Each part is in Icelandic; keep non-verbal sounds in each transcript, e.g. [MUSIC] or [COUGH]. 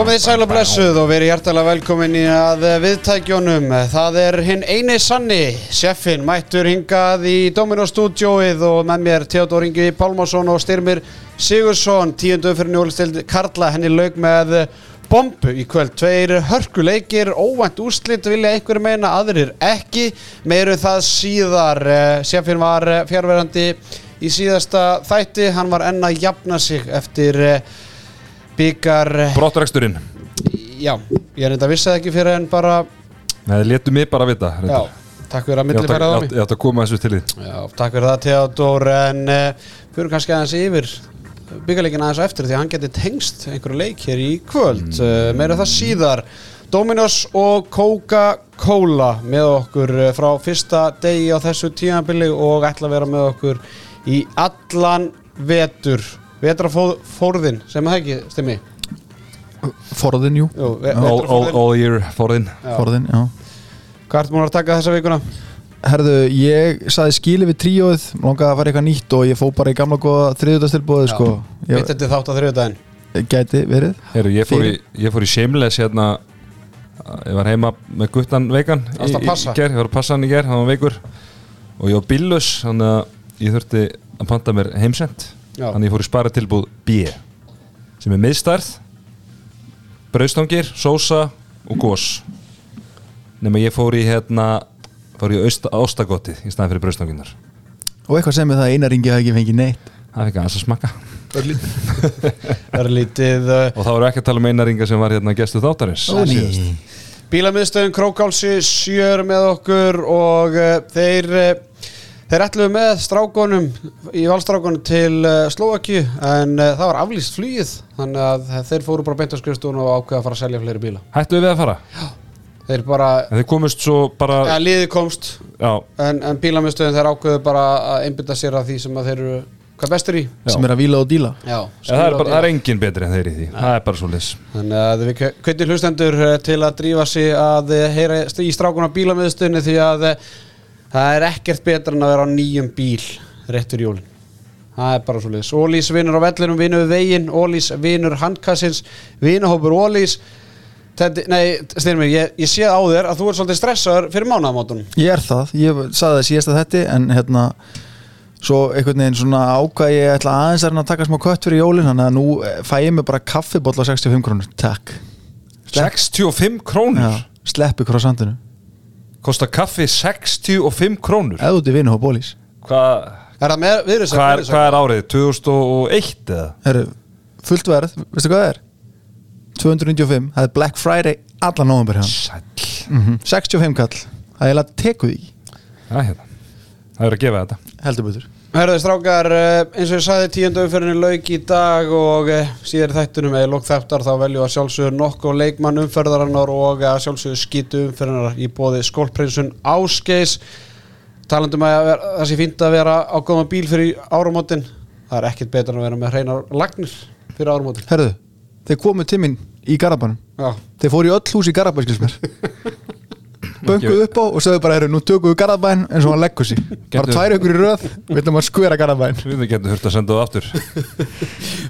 Komið í sæl og blessuð og verið hjartalega velkomin í að viðtækjónum. Það er hinn eini sanni, sjeffin, mættur hingað í Dominos stúdjóið og með mér Theodor Ingi Pálmarsson og Styrmir Sigursson, tíundu fyrir njólstild Karla, henni laug með bombu í kvöld. Tveir hörkuleikir, óvænt úrslit vilja einhverju meina, aðrir ekki. Meiru það síðar, sjeffin var fjárverandi í síðasta þætti, hann var enn að jafna sig eftir byggar Brottræksturinn Já, ég er enda að vissi það ekki fyrir en bara Nei, letu mig bara vita Já, takk fyrir að millifæra að- það ég átti að koma þessu til því Já, takk fyrir það Theodor en uh, fyrir kannski aðeins yfir byggarleikin aðeins á eftir því að hann geti tengst einhverju leik hér í kvöld. Mm. uh, meira það síðar. Dominos og Coca-Cola með okkur uh, frá fyrsta degi á þessu tímabili og ætla að vera með okkur í allan vetur vetrafórðin sem það ekki stemmi Forðin, jú Jú, ve all, all, vetrarforðinn. all year forðin Já. Forðin, já Hvað ertu múin að taka þessa vikuna? Herðu, ég saði skili við tríóið Langaði að fara eitthvað nýtt og ég fó bara í gamla góða þriðutastilbóði sko Mitt Ég þetta þátt á þriðudaginn gæti verið Heru, ég, fór í, ég fór í Shameless hérna Ég var heima með guttan veikan í, Varstu að í, passa? í ger, Ég var að passa hann í ger, hann var veikur Og ég var billus Þannig að ég þurfti að panta mér heimsend Já. Þannig að ég fór í spara tilbúð B Sem er miðstærð Braustangir, sósa og gós Nefnum ég fór í hérna Fór í austa, ástagotið í staðin fyrir braustanginnar Og eitthvað sem með það eina ringi hafi ekki fengið neitt. Það fikk aðeins að smakka [LAUGHS] Það er lítið. Uh, Og þá erum við ekki að tala um einaringa sem var hérna gestu þáttarins. Bílamiðstöðin Krókálsi sjör með okkur og uh, þeir uh, þeir ætluðu með strákonum í valstrákonum til uh, Slovaki en uh, það var aflýst flýið þannig að þeir fóru bara beint á skrifstún og ákveða að fara að selja fleiri bíla. Hættu við að fara? Þeir bara, En þið komust svo bara eða liði komst. Já, en, en bílamiðstöðin þeir ákveðu bara að einbytta sér að því sem að þeir eru hvað bestur í. Já. Sem er að víla og díla. Já, ja, það, er bara, það er engin betri en þeir í því. Það er bara svo lis Þannig að við það er ekkert betra en að vera á nýjum bíl rétt fyrir jólin. Það er bara svo leiðis. Ólís vinnur á vellinum, vinnur við veginn, Ólís vinnur handkassins, vinnahópur Ólís. Þetta, nei, styrmir, ég, ég sé á þér að þú ert svolítið stressaður fyrir mánaðamótunum. Ég er það, ég saði það síðast að þetta En hérna Svo einhvern veginn svona ákvað ég ætla aðeins að taka smá kött fyrir jólin Þannig að nú eh, fæ ég mig bara kaffibóll á 65 krónur Takk 65 krónur Já, Sleppi krossandinu Kosta kaffi 65 krónur Eða út í vinu og bólís Hvað Er það með viðrisa? hva er, hva er árið? 2001 eða? Herru, fullt verð, veistu hvað það er? 295, það er Black Friday allan nóvember hérna Sæll mm 65 kall, það er eiginlega tekuð í hérna Það er að gefa þetta heldur betur Herðu strákar, eh, eins og ég sagði tíundu umferðinu lauk í dag og eh, síðar í þættunum eða lók þáttar. Þá velju að sjálfsögur nokkuð leikmann umferðarinnar og að sjálfsögur skýtu umferðarinnar í bóði skólprinsun Ásgeis talandum að það sé fínt að vera á góðan bíl fyrir áramótin. Það er ekkert betur en að vera með hreinar lagnir fyrir áramótin. Herðu, þeir komu til mín í Garabænum þeir fóru í öll hús í Garabæn skils [LAUGHS] mér bönguðu upp á og sögðu bara, nú tökum við Garabæn eins og hann leggur sig. Bara tvær ykkur í röð, við ætlum að skvera Garabæn Við getum hurt að senda það aftur.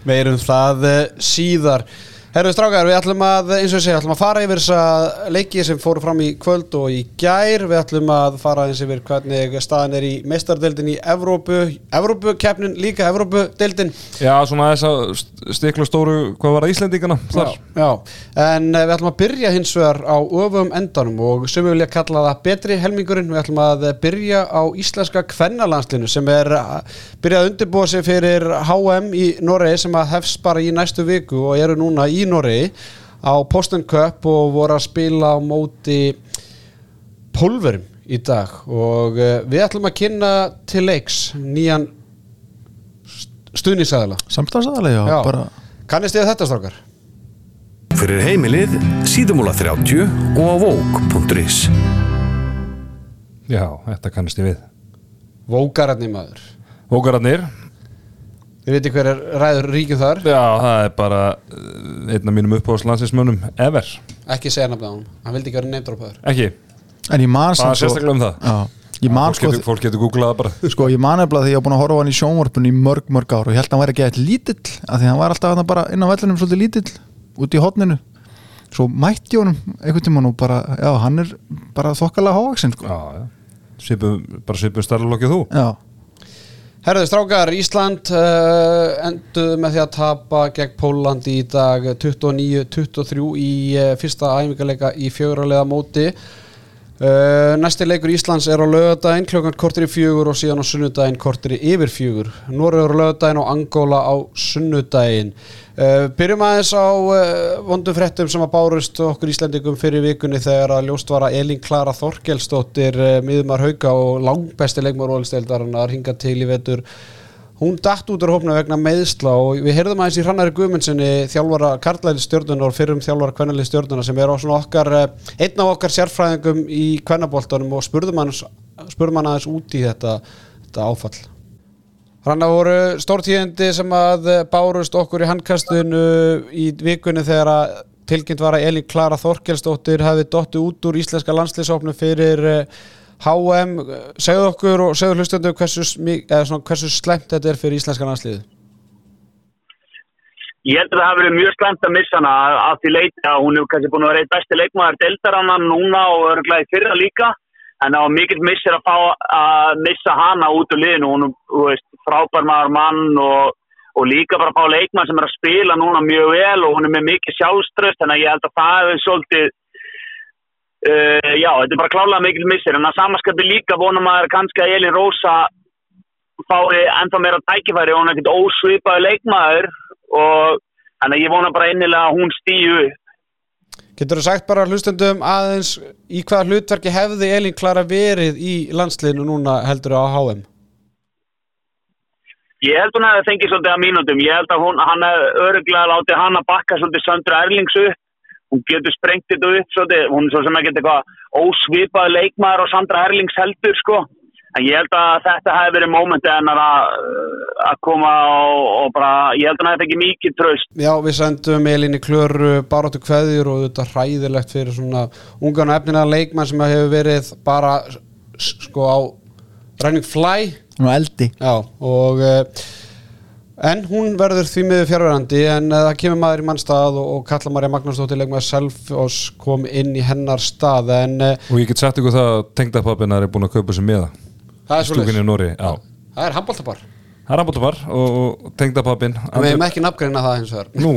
Meirum það eh, síðar Herðu strákar, við ætlum að, eins og ég segja, ætlum að fara yfir þessa leiki sem fóru fram í kvöld og í gær. Við ætlum að fara eins yfir hvernig staðan er í meistardeldin í Evrópu, Evrópukeppnin, líka Evrópudeldin. Já, svona þess að stikla stóru Hvað var það Íslendingana þar? Já, en eh, við ætlum að byrja hins vegar á öfum endanum og sem við vilja kalla það betri helmingurinn. Við ætlum að byrja á íslenska kvennalandslinu sem er að byrja að undirbúa sig fyrir HM í Noregi sem að hefst bara í næstu viku og eru núna í Noregi á Posten Cup og voru að spila á móti pólverum í dag. Og uh, við ætlum að kynna til leiks nýjan stuðnisæðala. samstafsaðalega, já, bara Kannist þið þetta strákar? Fyrir heimilið síðumúla 30 og á vók.is Já, þetta kannast ég við. Vógararni maður. Vókararnir Þið veitir hver er ræður ríkjum þar? Já, það er bara uh, einn af mínum uppáðslandsismönnum ever. Ekki segja nafnið á hann Hann vildi ekki vera neymdrópaður Ekki, en ég man það samt er sérstaklega um það. Já, ég man fólk, sko, getur, fólk getur googlað bara. [LAUGHS] Sko ég man eftir því að ég var búin að horfa á hann í sjónvarpun í mörg mörg ár og ég held að hann væri ekki eitthvað lítill af því að hann var alltaf þarna bara inn á vellinum svolítið lítill út í hotninu svo mætti honum einhvern tímann og bara, já, hann er bara þokkalega hávaksin sko. Já, já. Svipum, bara svipum starflokkið þú. Já, Herðu strákar, Ísland uh, enduðu með því að tapa gegn Pólandi í dag 29-23 í uh, fyrsta æfingarleika í fjögurarlega móti uh, Næsti leikur Íslands er á lögadaginn klokkan kortir í fjögur og síðan á sunnudaginn kortir í yfir fjögur. Norður á lögadaginn og Angola á sunnudaginn. Uh, Byrjum aðeins á uh, vondum fréttum sem að bárust okkur Íslandingum fyrir vikunni þegar að ljóst var að Elín Klara Þorkelsdóttir miðumar hauka og langbesti leikmar ólisteildarinnar hinga til í vetur Hún datt út úr hópna vegna meðsla og við heyrðum aðeins í Hrannari Guðmundssoni þjálfara karlæli stjórnunar og fyrrum þjálfara kvennali stjórnunar sem er á svona okkar eh, einn af okkar sérfræðingum í kvennaboltanum og spurðum hann, spurðum hann aðeins út í þetta, þetta áfall. Hranna voru stórtíðindi sem að eh, bárust okkur í handkastinu í vikunni þegar að tilkynnt var að Elín Klara Þorkelsdóttir hefði dotti út úr íslenska landslýsóknu fyrir eh, HM. Segðu okkur og segðu hlustöndu hversu, hversu slæmt þetta er fyrir íslenska landslýðu. Ég held að það hafi verið mjög slemt að missa hana að- því leiti að hún hefur kannski búin að vera eitt besti leikmaður deildaranna núna og örgulega í fyrra líka en það var mikill missir að að missa hana út úr liðinu hún er frábær maður mann og, og líka bara að fá leikmann sem er að spila núna mjög vel og hún er með mikið sjálfströst þannig að ég held að það hefur svolítið uh, já, þetta er bara klálega mikill missir en að samanskapi líka vonum maður kannski að Elin Rósa fái ennþá meira tækifæri og hún er ekkert ósvipaði leikmaður og þannig að ég vona bara innilega að hún stíu Getur þú sagt bara hlustendum aðeins í hvaða hlutverki hefði Elín Klara verið í landsliðinu núna heldur á HM? Ég held hún að það fengið svolítið að mínútum. Ég held að hún, hann öruglega látið hann að bakka svolítið Söndru Erlings upp. Hún getur sprengt þetta upp svolítið. Hún er svo sem ekki eitthvað ósvipað leikmaður og Sandra Erlings heldur sko. En ég held að þetta hefði verið mómentið hennar að, að koma og, og bara, ég held að hann hefði fengið mikið tröst. Já, við sendum Elín í klöru baróttu kveðjur og þetta hræðilegt fyrir svona ungan og efnilega leikmann sem hefur verið bara sko á running fly nú eldi Já, og uh, en hún verður því miður fjárverandi en uh, það kemur maður í mannstað og, og Kalla Marja Magnúsdóttir leikmaður Selfoss kom inn í hennar stað en uh, Og ég get sagt ykkur það að tengdapappinar er búin að kaupa sér meða það er svolítið Það er handbóltapar Það er handbóltapar og, tengdapappin Við hefum ekki nafngreina það hins vegar. Nú,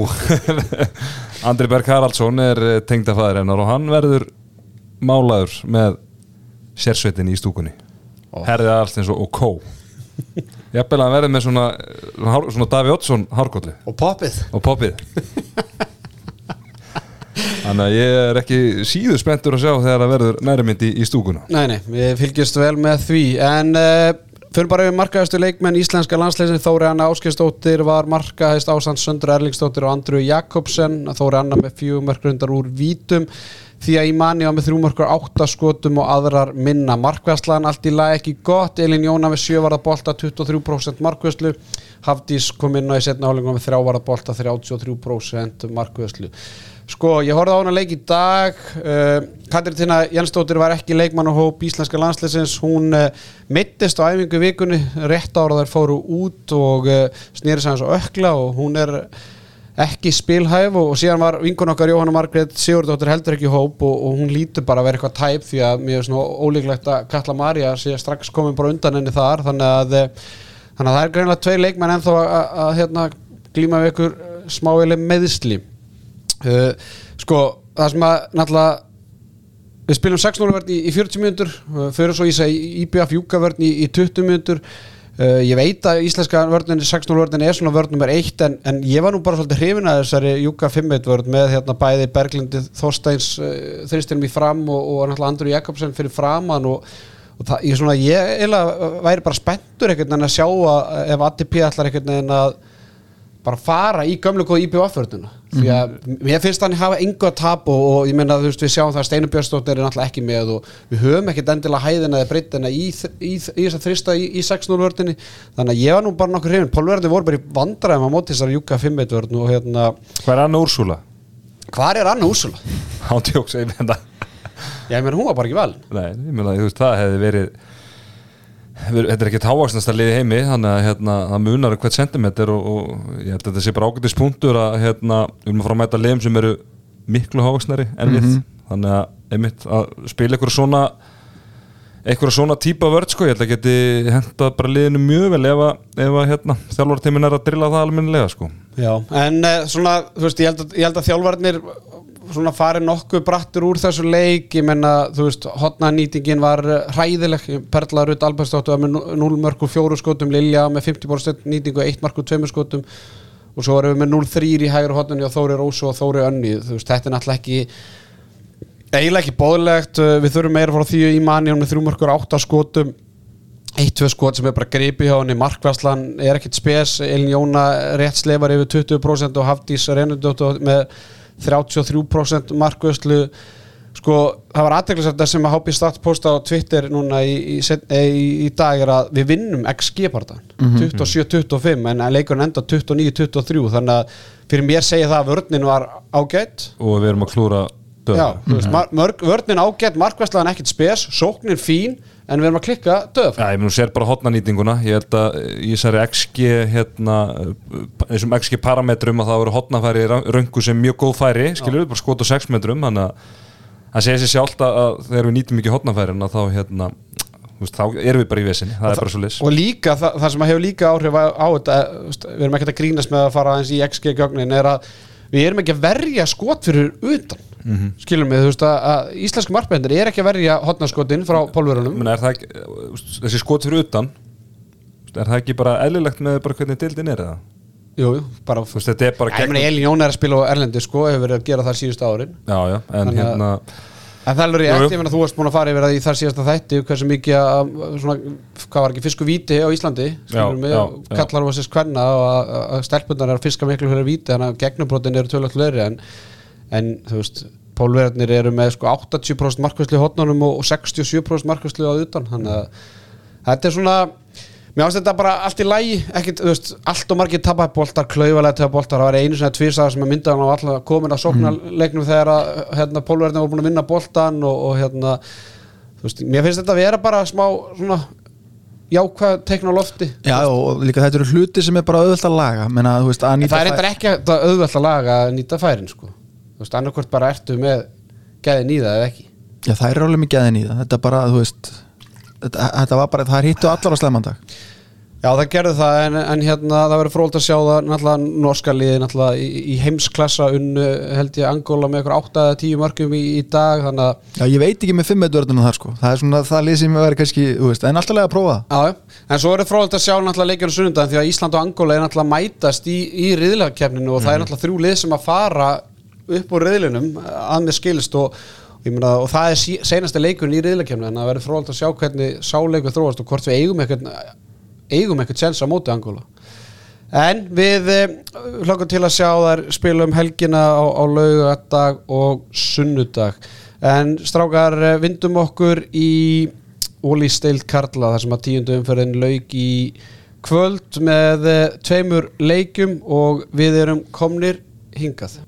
[LAUGHS] Andri Berg Haraldsson er tengdafæður hennar og hann verður málaður með sérsveitin í stúkunni. Herðið allt eins og, og kó [LAUGHS] Jafnvel að verður með svona, svona, Daví Oddsson hárkolli Og poppið. Og poppið. Þannig að ég er ekki síður spenntur að sjá þegar það verður nærmynd í, stúkuna. Nei, nei, við fylgjumst vel með því. En uh, fyrir bara við markaðastu leikmenn Íslenska landsleisin Þóri Anna Áskistóttir var markaðist ásamt Söndru Erlingsdóttir og Andru Jakobsen. Þóri Anna með fjögumörkrundar úr vítum því að Imani var með þrjúmörkur áttaskotum og aðrar minna. Markvæslan allt í lagi ekki gott. Elin Jóna með sjövarða bolta 23% markvæslu Hafdís kom inn á í setna álingu með þrjávarða bolta 33% markvæslu Sko, ég horfði á hana leik í dag. Uh, Katrítina Jensdóttir var ekki leikmann og hóp íslenska landsleisins hún uh, mittist á æfingu vikunni. Rétt ára þær fóru út og uh, snýri sæðans á ökla og hún er ekki spilhæf og, og síðan var vinkun okkar Jóhanna Margrét Sigurdóttir heldur ekki hóp og, og hún lítur bara að vera eitthvað tæp því að mér er svona ólíklegt að Katla Maria sé strax komin bara undan henni þar þannig að, eh, þannig að það er greinlega tvei leikmenn ennþá að, að, að hérna, glíma við ykkur smáileg meðsli uh, sko það sem að náttúrulega við spilum 6-0 vörn í, í 40 mínútur uh, fyrir svo í seg IBF júkavörn í, í 20 mínútur uh, ég veit að íslenska vörnin 6-0 vörnin er svona vörn nummer 1 en, en ég var nú bara svolítið hrifin að þessari júka 5-1 vörn með hérna bæði Berglindi Þorsteins uh, þristinum í fram og, og náttúrulega Andru Jakobsen fyrir framann og, og það, ég, svona, ég væri bara spenntur einhvern veginn að sjá að ef ATP ætlar einhvern veginn að bara fara í gömlu góða IPVF-vörðuna því að mér finnst hann hafa engu að tap og, og ég þú veist við sjáum það að Steinar Björnsdóttir er náttúrulega ekki með og við höfum ekkert endilega hæðina eða breytina í, í, í, í þess að þrista í, í 6-0 vörðinni þannig að ég var nú bara nokkur hrifin Pólverði voru bara í vandræðum á móti þessar Júka 5-1 vörðin og hérna Hvað er Anna Úrsula? hvar er Anna Úrsula? [LAUGHS] Ándjóks, ég meina. Já, ég meina hún var bara ekki vel Nei, ég meina, þú veist, það hefði verið Þetta er ekkert hávaksnasta liði heimi þannig að hérna, það munar um hvert sentimeter og, og ég held að þetta sé bara ágætis punktur að hérna, við erum að fara að mæta liðum sem eru miklu hávaksnari en við þannig að einmitt að spila einhverja svona einhverja svona típa vörd sko, ég held að geti hendað bara liðinu mjög vel ef að, hérna, þjálfartímin er að drilla það almennilega sko. Já, en uh, svona, þú veist, ég held að, að þjálfarnir svona farið nokkuð brattur úr þessu leik, ég menna, þú veist, hotnanýtingin var eh, hræðileg, Perla Rutt Albersdóttur var með 0 mörg og 4 skotum, Lilja með 50% nýtingu, 1 mörg og 2 skotum. Og svo erum við með 0-3 í hægur hotnunni og Þóri Rósu og Þóri Önni, þú veist, þetta er náttúrulega ekki eiginlega ekki bóðlegt uh, við þurfum meira frá því í manni með þrjú mörgur átta skotum. Eitt, tvö skot sem er bara gripi hjá henni. Markværslan er ekkit spes. Elin Jóna rétt slefar yfir 20% og Hafdís Renundótt með 33% markværslu sko það var aðteglisvægt sem að HB Stats posta á Twitter núna í, í, eh, í, í dag er að við vinnum XG partan 27-25 en leikurinn enda 29-23 þannig að fyrir mér segja það að vörnin var ágætt og við erum að klúra döð Já, þú veist, mar- mörg, vörnin ágætt, markværslan ekkert spes, sóknin fín en við erum að klikka döð Já, ég mun sér bara hotnanýtinguna. Ég held að í þessari XG hérna, þessum XG parametrum að það voru hotnafæri röngu sem mjög góð færi, skilur við, bara skot á 6 metrum þannig að það segir sér sjálft að, að þegar við nýtum ekki hotnafærin að þá hérna, þá erum við bara í vesinni. Það er bara svo lis og líka, það, það sem hefur líka áhrif á, þetta, eh, við erum ekkert að grínast með að fara aðeins í XG-gögnin er að við erum ekki að verja skot fyrir utan skilum við, þú veist að, að íslensku markbendir er ekki að verja hotnaskotin frá pólverunum er ekki, þessi skot fyrir utan er það ekki bara eðlilegt með bara hvernig dildin er það? Jú, jú, bara veist, er bara ég meina Elin Jón er að spila á Erlendi sko, hefur verið að gera það síðustu árin Já, já, en Þannig að- hérna En það er rétt, jú. ég meina þú varst búin að fara yfir það í þar síðasta þætti hversu mikið að, svona, hvað var ekki fisku víti á Íslandi, skilur mig já, já. kallar um að sér skvenna og að, að- að stelpunar er að fiska miklu fyrir víti, þannig að gegnubrotin eru tölvöld fleiri en, en þú veist pólverðarnir eru með sko 80% markvæslu í hotnunum og, og 67% markvæslu á utan, þannig að þetta er svona Mér finnst þetta bara allt í lægi, ekkit, þú veist, allt og margir klaufalega tapaði boltar, það var einu svona tvísaðar sem að mynda hann á alltaf komin að sókna leiknum þegar að hérna, pólverðin var búin að vinna boltan og, og hérna, þú veist, mér finnst þetta að vera bara smá svona jákvæð teikn á lofti. Já, og líka þetta eru hluti sem er bara auðvelt að laga Menna, veist, að það er eitthvað ekki að auðvelt að laga að nýta færin, sko. Þú veist, annarkvort bara ertu með gæðin í það eða ekki. Já, það er alveg mikið aðeins í það. Þetta er bara, þú veist Þetta, þetta var bara, það er hittu allar á slemmandag Já, það gerði það, en, en hérna það verður fróld að sjá það, náttúrulega norska liði náttúrulega í, í heimsklassa unnu held ég Angola með ykkur 8-10 mörgum í, í dag, þannig að Já, ég veit ekki með 5 metrurðunum þar sko. Það er svona það lið sem verður kannski, þú veist En alltaf lega að prófa. Já, en svo er það fróðilegt að sjá náttúrulega leikjum sunnundan því að Ísland og Angola er náttúrulega mætast í, í riðlakefninu og það er náttúrulega þrjú lið sem að fara upp úr riðlinum að með skilst og, myna, og það er sí, seinasti leikurinn í riðlakefninu en það verður fróðilegt að sjá hvernig sáleikur þróast og hvort við eigum eitthvað eigum eitthvað tjens á móti Angola. En við hlokkum til að sjá þær spila um helgina á, á laugadag og sunnudag. En strákar eh, vindum okkur í Óli Steild Karla þar sem að tíundu umferðin lauk í kvöld með eh, tveimur leikjum og við erum komnir hingað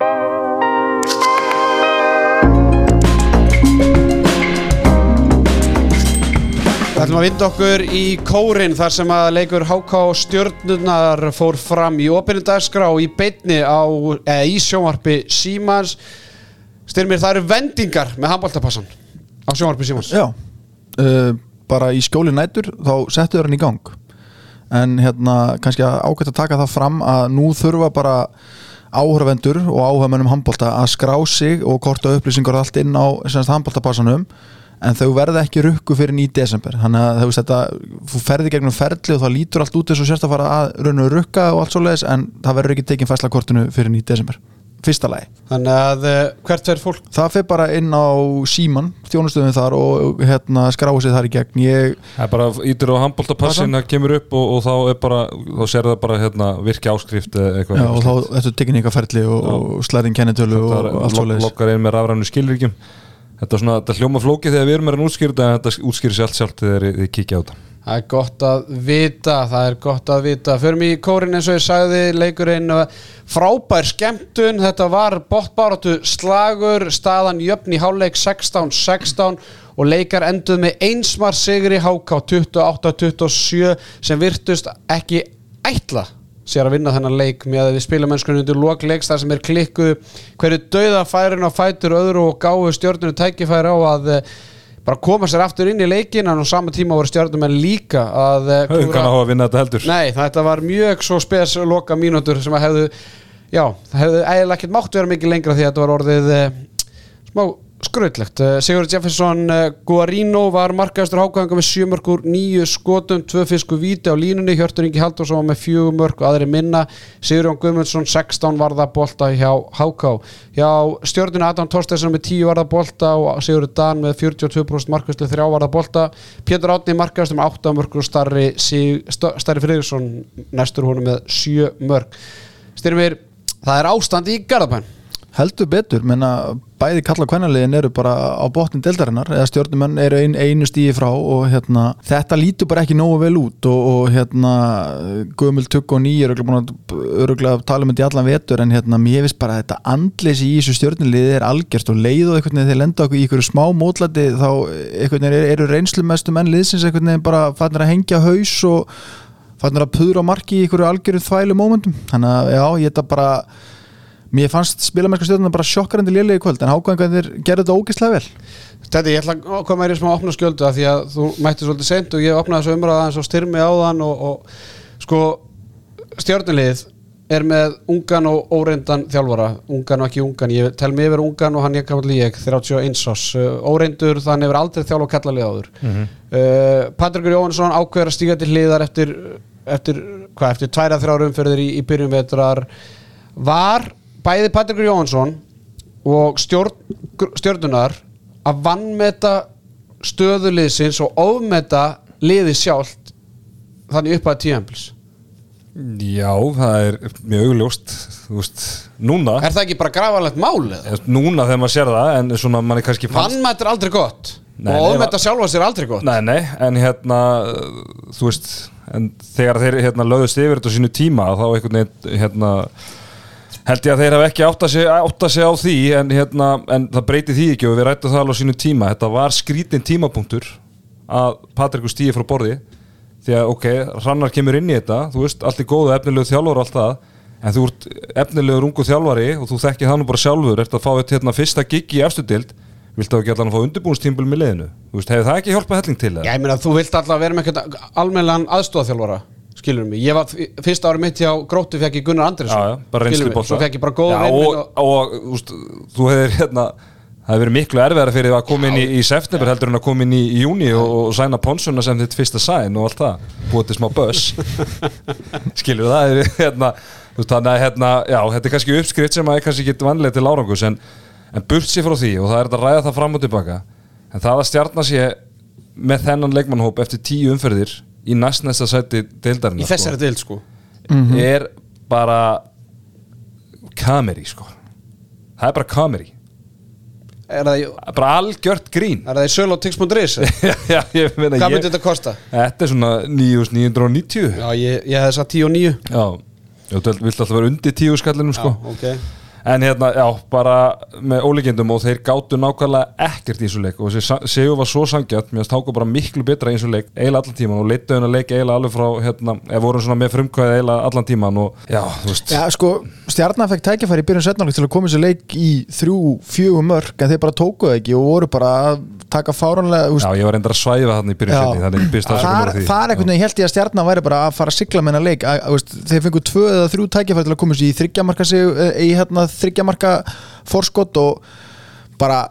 Við ætlum að vinda okkur í kórin þar sem að leikur HK stjörnunar fór fram í opinundagskrá í beitni á, eða í sjónvarpi Símans. Styrmir, það eru vendingar með handbóltapassan á sjónvarpi Símans. Já, uh, bara í skjóli nætur þá settu þau hann í gang. En hérna kannski ágætt að taka það fram að nú þurfa bara áhörvendur og áhörmennum handbólta að skrá sig og korta upplýsingar allt inn á handbóltapassanum en þau verða ekki rukku fyrir í desember. Þannig að þú veist þetta, þú ferði gegnum ferli og það lítur allt út eins og sérst að fara að raun og rukka og allt svo leiðis en það verður ekki tekinn fæsla kortinu fyrir í desember. Fyrsta lagi. Þannig að eh, hvert er fólk? Það fyrir bara inn á síman þjónustöðum þar og hérna skráa sig þar í gegn. Ég, Það er bara ítur á handbóltapassin það kemur upp og, og þá er bara þá sér það bara hérna, virki áskrift eða eitthvað. Já, og þá ertu tekin eitthvað ferli og, og slæðin kennitölu og, allt svo leiðis lokkar inn með rafrænu skilríkjum þetta, svona, þetta hljóma flóki þegar við erum með hann útskýrt en þetta útskýrir sér allt sjálft þegar þið kíkja á þetta. Það er gott að vita, það er gott að vita. Förum í kórin eins og ég sagði leikurinn uh, frábær skemmtun. Þetta var bóttbáratu slagur staðan jöfn í háleik 16-16 og leikar enduð með einsmar sigri HK 28-27 sem virtust ekki ætla sér að vinna þennan leik með að við spilum mennskunni undir lokleiks þar sem er klikku hverju dauða færin á fætur öðru og gáu stjórnunu tækifæri á að eh, bara koma sér aftur inn í leikin en á sama tíma voru stjórnumenn líka að eh, heldur. Nei, þetta var mjög svo spes loka mínútur sem að hefðu já, það hefðu eiginlega ekkert mátt vera mikið lengra því að þetta var orðið eh, smá skröðlegt. Sigur Jefferson eh, Guarino var markaðastur hákvæðingar með 7 mörg úr 9 skotum, 2 fisku víti á línunni, Hjörtur Ingi Halldórsson var með 4 mörg og aðri minna, Sigurjón Guðmundsson 16 varða bolta hjá HK hjá stjórnuna Adam Torsteinsson með 10 varða bolta og Sigur Dan með 42% markaðastur 3 varða bolta. Pétur Átni markaðastur með 8 mörg og starri, starri Friðriksson næstur honum með 7 mörg Styrmir, það er ástand í Garðabæn heldur betur, menna bæði kalla kvænaliðin eru bara á botnin deildarinnar eða stjórnumenn eru ein, einu stíi frá og hérna, þetta lítur bara ekki nógu vel út og, og hérna er örugglega búin að öruglega að tala um þetta í allan vetur en hérna, mér finnst bara að þetta andleysi í þessu stjórnuliði er algjörst og leið og veginn þeir lenda okkur í einhverju smá mótlati þá einhvern veginn eru, eru reynslumestu menn liðsins veginn bara fannir að hengja haus og fannir að puðra marki í einhverju algjörum þvælu mómentum. Þannig að já, Mér fannst spilamennska stjórnuna bara sjokkarandi lélega í kvöld en hákvæðingarnir gerðu þetta ógeðslega vel. Þetta, ég ætla að koma í smá opna skjöldu af því að þú mætti svolítið seint og ég opnaði þessu umræða eins og styrmi á þann og, og sko stjórnulið er með ungan og óreindan þjálfara, ungan og ekki ungan. Ég tel mig yfir ungan og hann ég gammal ég 31 ás, uh, óreindur þannig hefur aldrei þjálf og kallalið áður. Mm uh, Patrikur Jóhannesson ákveður að stíga til hliðar eftir, eftir hvað, eftir tværa þrjára umferðir í, í byrjun vetrar. Var bæði Patrikur Jóhannesson og stjórn, stjórnunar að vannmeta stöðuliðsins og ofmeta liði sjálft þannig upp að tíðanbils Já, það er mjög augljóst Þú veist, núna. Er það ekki bara grafanlegt mál eða? Þú veist, Núna þegar maður sér það En svona manni kannski fannst Vannmeta er aldrei gott Nei, og nei, ofmeta sjálfa sér er aldrei gott. Nei, nei, en hérna Þú veist, en þegar þeir hérna lögðust yfir þetta á sínu tíma Þá einhvern veginn, hérna Held ég að þeir hafa ekki átt að að sig á því en, hérna, en það breyti því ekki og við rættum það alveg á sínu tíma. Þetta var skrítin tímapunktur Að Patrikur stíði frá borði Því að ok, Hrannar kemur inn í þetta Þú veist, allt er góðu, efnilegu þjálfur og allt það En þú ert efnilegur ungu þjálfari Og þú þekkir það nú bara sjálfur Ert að fá þetta hérna, fyrsta gig í efstu dild Viltu þá ekki allan að fá undirbúinstímbil með veist, hefur það ekki hjálpað helling til það? Já, ég meina þú vilt alltaf vera með almennilegan aðstofþjálfara skilur mig, ég var fyrsta ári mitt hjá Gróttu fekk ég Gunnar reynslu skilurðu mig, svo fekk ég bara vinn og, og, og úst, þú hefur hérna það hefur verið miklu erfiðara fyrir því að koma inn í, í september heldur en að koma inn í, í júni og, og sæna ponsuna sem þitt fyrsta sæn og allt það, búið til smá börs [LAUGHS] skilur það er hérna, þannig að hérna, já, þetta er kannski uppskrift sem að er kannski ekki vanlega til árangus en, en burt sér frá því og það er að ræða það fram og tilbaka en það að stjarnar sé með þennan leikmannhóp eftir tíu umferðir í næstnæsta sæti deildarinnar í þessari deild sko. Er bara kameri sko. Það er bara kameri Er það, í- bara algjört grín. Er það í söl [LAUGHS] ég meina Hvað ég, myndi þetta kosta? þetta er svona 9990 Já, ég, ég hefði sagt 10 og 9 já, þú vilt alltaf vera undir 10 skallinum sko. Já, ok En hérna, já, bara með ólíkindum og þeir gátu nákvæmlega ekkert í þessu leik. Og þessi segjum var svo sangjart mér stáku bara miklu betra í þessu leik eiginlega allan tíman og leittu henni að leika eiginlega alveg frá hérna, eða vorum svona með frumkvæði eiginlega allan tíman og já, þú veist. Já, sko, stjarnan fekk tækifæri í byrjun setnáleik til að koma sér leik í þrjú, fjögur mörg en þeir bara tókuðu ekki og voru bara að taka fáranlega úst, Já, ég var reyndar að svæfa þarna í setni þannig ég byrst afsökunar þar, á því. þar einhvern veginn held ég að stjarnan væri bara að fara að sigla með hennar leik. Að, að, þeir fengu tvö eða þrjú tækifæri til að koma sér í þryggjamarka sig, í hérna, þryggjamarka forskott og bara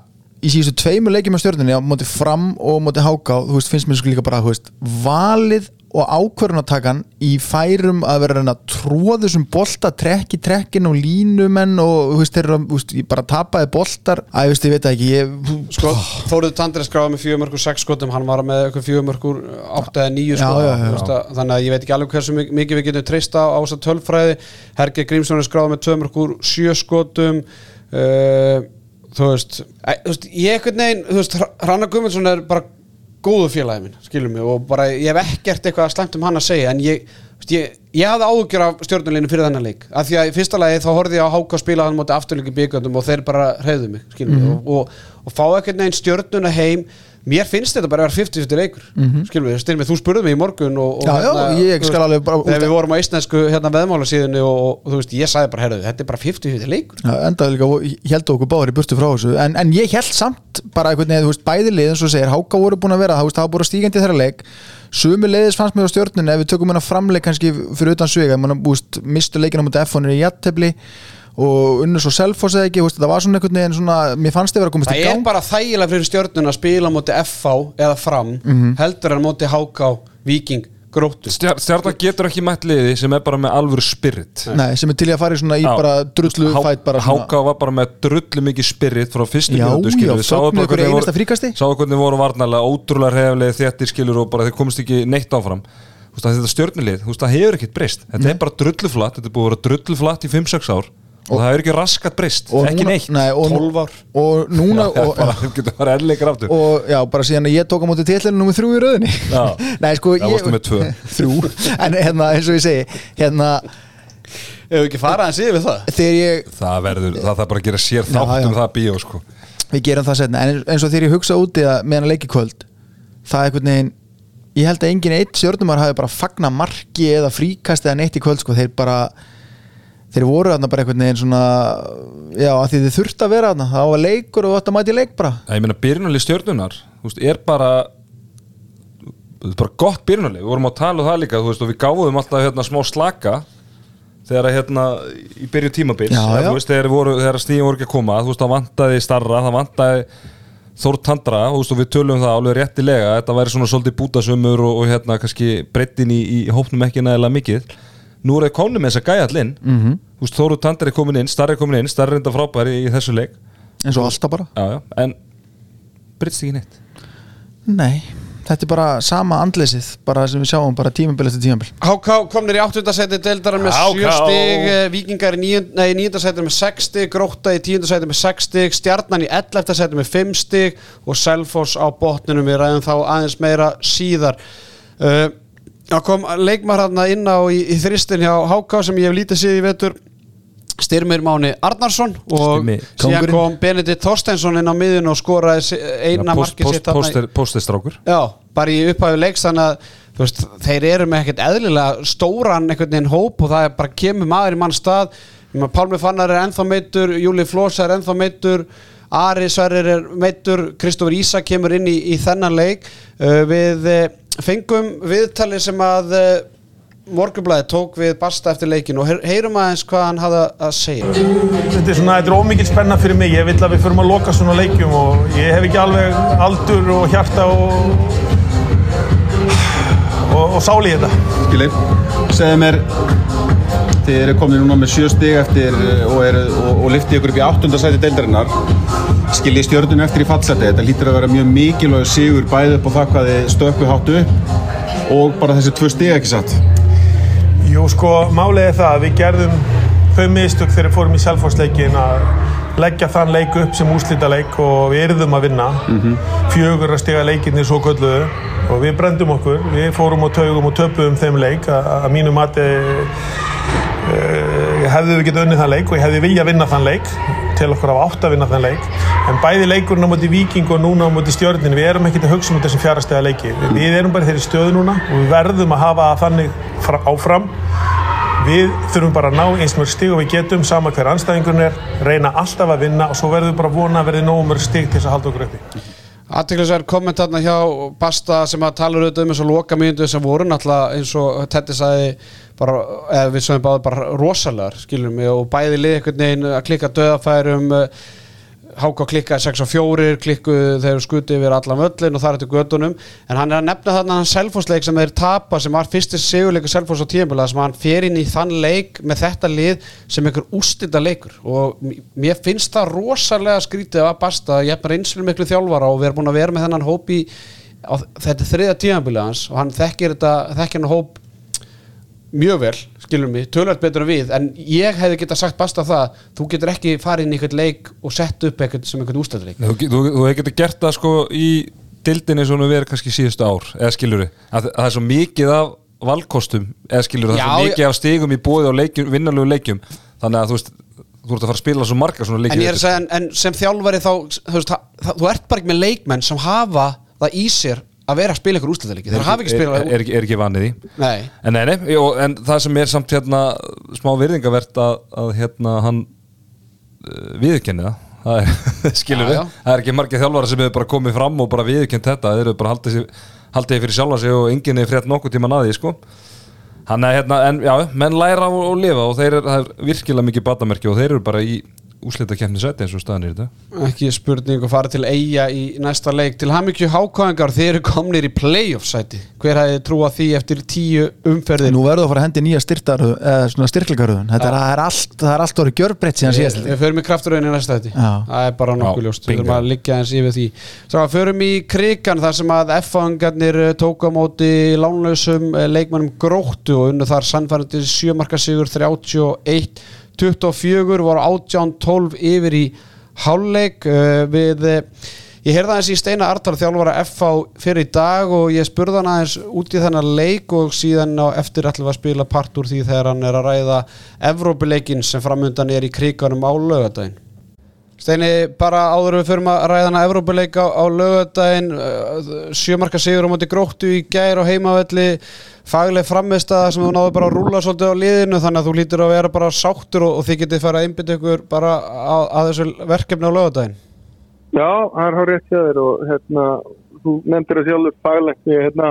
í síðustu tveimur leikjum á stjörnunni á móti fram og móti háká þú veist, finnst mér sko líka bara þú veist, valið og ákvörunatakan í færum að vera að tróða þessum bolta trekk í trekkin og línumenn og veist, þeir eru að, þú veist, bara tapaði boltar. Að, ég ég veit ekki ég, Sko, Þóruð Tandri skráði með 4 mörgur 6 skotum, hann var með eitthvað 4 mörgur 8 eða 9 Já, sko. Já, já, þú veist að- Þannig að ég veit ekki alveg hversu mik- mikið við getum treysta á þess að tölfræði. Herge Grímsson skráði með 2 mörgur 7 skotum. Uh, Þú veist, Ég ekkert veist, Hrannar Guðmundsson er bara góðu félagi minn, skilum mig og bara ég hef ekkert eitthvað slæmt um hann að segja en ég, ég, ég hafði áhugjur af stjórnuleginu fyrir þennan leik. Af því að í fyrsta lagi þá horfði ég á Háka spila hann móti afturleiki byggandum og þeir bara hreyðu mig skilum mig og, og, og fá ekkert neginn stjórnuna heim mér finnst þetta bara að vera 50-50 leikur. Mm -hmm. skilum við, styrmið, þú spurði mig í morgun og, og Já, já, ég skal veist, alveg bara- þegar við vorum á íslensku hérna veðmála síðunni og, og, þú veist, ég sagði bara, herðu, þetta er bara 50-50 leikur. Já, enda líka, held okkur báður í burtu frá þessu. En, en ég held samt bara einhvern veginn, þú veist, bæði liðin svo segir, Háka voru búin að vera, það hafa búin að stígandi þeirra leik. Sumi leiðis fannst mér á stjórnunni ef við tökum hennar framleik kannski fyrir utan svega mann, búst, mistu leikina mútið F-1 í jattefli og unnur svo selfos eða ekki, þú veist, það var svona einhvern veginn svona, mér fannst þið vera að komast það í er gang. bara þægilega fyrir stjórnun að spila á móti FH eða fram Mhm. heldur en á móti HK, Viking, Gróttu. Stjar, Stjarnan getur ekki mætt liði sem er bara með alvöru spirit. Nei, sem er til í að fara í svona í Já. bara drullu Há- fæt bara svona Háka var bara með drullu mikið spirit frá fyrstu já, skilur við. Sáðu hvernig voru varnarlega ótrúlega heflega þéttir skilur og bara þeir komist ekki neitt áfram. Þetta stjörnulið, þú veist, það hefur ekkert breyst. Þetta er bara drulluflatt, þetta er búið að vera drulluflatt í 5-6 ár og, það hefur ekki raskat breyst, Og ekki neitt nei, og, 12 ár. og núna Já, og, bara, bara og já, bara síðan að ég tók á móti tillinu nummer þrjú í röðinni Já. [LAUGHS] Nei, sko, með tvö. [LAUGHS] Þrjú, en hérna, eins og ég segi hérna, Ef við ekki fara að síðu við það þegar ég Það verður, það þarf bara að gera sér Já, þátt já. um það bíó sko við gerum það setna, en eins og þegar ég hugsa úti að meðan leiki kvöld það er einhvern veginn ég held að enginn eitt stjórnumar hafi bara fagna marki eða fríkast eða neitt í kvöld sko, þeir bara þeir voru þarna bara einhvern veginn svona já, að því þið þurft að vera þarna það var leikur og þetta mæti leik bara. Það ég meina byrjunarlið stjörnunar þú veist, er bara bara gott byrjunarlið, við vorum að tala um það líka þú veist, og við gáðum alltaf hérna smá slaka þegar að hérna í byrju tímabils, Já, já. þegar, þegar stíðin voru ekki að koma, þú veist, það vantaði starra það vantaði Þór Tandra þú veist, og við tölum um það alveg réttilega þetta væri svona svolítið bútasömmur og, og hérna kannski breyttin í, í hópnum ekki nægilega mikið nú er það konum með þess að gæja allinn mm Mhm. -hmm. þú veist, Þóru Tandra er komin inn, starri er komin inn starri er enda frábæri í þessu leik eins og alltaf bara já, já, en breytst ekki neitt nei, þetta er bara sama andleysið bara sem við sjáum, bara tímabil eftir tímabil HK komnir í 8. seti deildar með HK. 7 stig eh, Víkingar í 9. seti með 6 stig Grótta í 10. seti með 6 stig Stjarnan í 11. seti með 5 stig og Selfoss á botninum við ræðum þá aðeins meira síðar uh, Það kom leikmar hérna inn á í, í þristin hjá HK sem ég hef lítið síð í vetur. Styrmir Máni Arnarsson og síðan kom Benedikt Þorsteinsson inn á miðun og skoraði eina post, sitt postestrákur Já, bara í upphæfu leiks þannig að veist, þeir eru með ekkert eðlilega stóran einhvern veginn hóp og það er bara kemur maður í mann stað. Pálmi Fannar er ennþá meittur Júli Flós er ennþá meittur Ari Sverrir er meittur Kristofur Ísa kemur inn í, í þennan leik. Uh, við uh, fengum viðtali sem að uh, Morgunblæði tók við Basta eftir leikin og heyr- heyrum aðeins hvað hann hafði að segja Þetta er svona, þetta er ómikið spenna fyrir mig. Ég vil að við förum að loka svona leikjum og ég hef ekki alveg aldur og hjarta og, og, og sáli í þetta. Skilji, segðu mér þið eru komin núna með sjö stig eftir eh, og, og, og liftið ykkur upp í áttundasæti deildarinnar. Skiljið stjörnun eftir í fallseti þetta lítur að vera mjög mikilvæg sigur bæði upp á það hvað þið stökku háttu upp og bara þessi tvö stig ekki satt. Jú, sko, málið er það að við gerðum þau mistök þegar við fórum í selfhórsleikin að leggja þann leik upp sem úslita leik og við yrðum að vinna. Fjögur að stiga leikinni svo kölluðu og við brendum okkur, við fórum á taugum og töpuðum þeim leik að, mínu mati hefðu við getað unnið þann leik og ég hefði vilja vinna þann leik til okkur af átt að vinna þann leik. En bæði leikurinn á móti Víking og núna á móti stjörnin við erum ekkert að hugsa um þessum fjárastega leiki. Við, erum bara þeirri stöðu núna og við verðum að hafa þannig fra, áfram. Við þurfum bara að ná eins mörg stig og við getum sama hver anstæðingurinn er reyna alltaf að vinna og svo verðum bara að vona að verði nógu mörg stig til þess að halda okkur uppi Aðtiklisverð komment þarna hjá Basta sem að tala auðvitað um þessu loka mínútu sem voru náttúrulega eins og Tetti sagði bara, eða við sögum báði bara rosalegar skilum við og bæði lið einhvern veginn að klikka döðafærum Háka klikkaði 6 og 4 klikkuðu þegar skuti yfir allan völlin og þar eftir gödunum en hann er að nefna þarna hann selfosleik sem þeir tapa sem var fyrsti sigurleikur selfos á tíðanbila sem hann fer inn í þann leik með þetta lið sem einhver ústita leikur. Og mér finnst það rosalega skrítið að basta ég er bara einslega miklu þjálfara og við erum búin að vera með þennan hóp í þetta þriða tíðanbila hans og hann þekkir þetta þekkir hann hóp mjög vel, skilur mig, tölvært betur en við en ég hefði getað sagt basta það þú getur ekki farið inn í eitthvað leik og sett upp eitthvað sem eitthvað ústæðleik Þú, þú, þú hefur getið gert það sko í dildinni hefur verið kannski síðustu ár eða skilur að, að það er svo mikið af valkostum eða skilur það er svo mikið af stigum í bóði og leikjum, vinnarlegu leikjum. Þannig að þú veist, þú ert að fara að spila svo marga svona leikjum en ég er að segja, en, en sem þjálfari þá þú, veist, það, það, þú ert bara ekki með leikmenn sem hafa það í sér að vera að spila ykkur úrslutaleiki þeir hafa ekki er, spilað er, er ekki vanið í Nei, En, nei, nei, jú, en það sem er samt hérna smá virðingavert að, að hérna hann uh, viðurkenni það. Það er, [LAUGHS] skilur Já, við, það er ekki margir þjálfara sem hefur bara komið fram og bara viðurkennt þetta. Þeir eru bara haldið, sig, haldið fyrir sjálfa sig og enginn er frétt nokkuð tíma naði sko. hann er hérna, en já, menn læra og, og lifa og þeir eru, er virkilega mikið batamerki og þeir eru bara í úslita kemni seti eins og staðan er í þetta ekki spurning að fara til eiga í næsta leik. Til hamingju hákvæðingar þeir eru komnir í playoff sæti hver hefði trúað því eftir tíu umferðir? Nú verður þú að fara að hendi nýja styrtaröð eða svona styrklegaröðun Þetta er, það er allt, það er allt orðið gjörbreytt síðan síðast. Við förum í krafturöðin í næsta þetta Já. Það er bara nokkuð ljóst. Við þurfum að liggja eins yfir því. Að förum í krigan þar sem að F-fangarnir tók á móti lánlausum eh, leikmannum gróttu og unnu þar sannfærandi sjömarka sigur 31 24 voru 18-12 yfir í hálfleik uh, við uh, Ég heyrði aðeins í Steina Artar þjálfara FH fyrir í dag og ég spurði hann aðeins út í þennan leik og síðan á eftir ætlum að spila part úr því þegar hann er að ræða Evrópuleikin sem framundan er í kriganum á lögadaginn. Steini, bara áður við förum að ræða hana Evrópuleik á, á lögadaginn, sjömarka sigur á móti gróttu í gær og heimavelli, fagleg frammeista sem þú náðu bara að rúla svolítið á liðinu þannig að þú lítur að vera bara sáttur og, og þið getið fara að einbytta ykkur bara að, að þessu verkefni á lögadaginn. Já, það er hár rétt hjá þér og hérna, þú nefndir það sjálfur faglegt, hérna,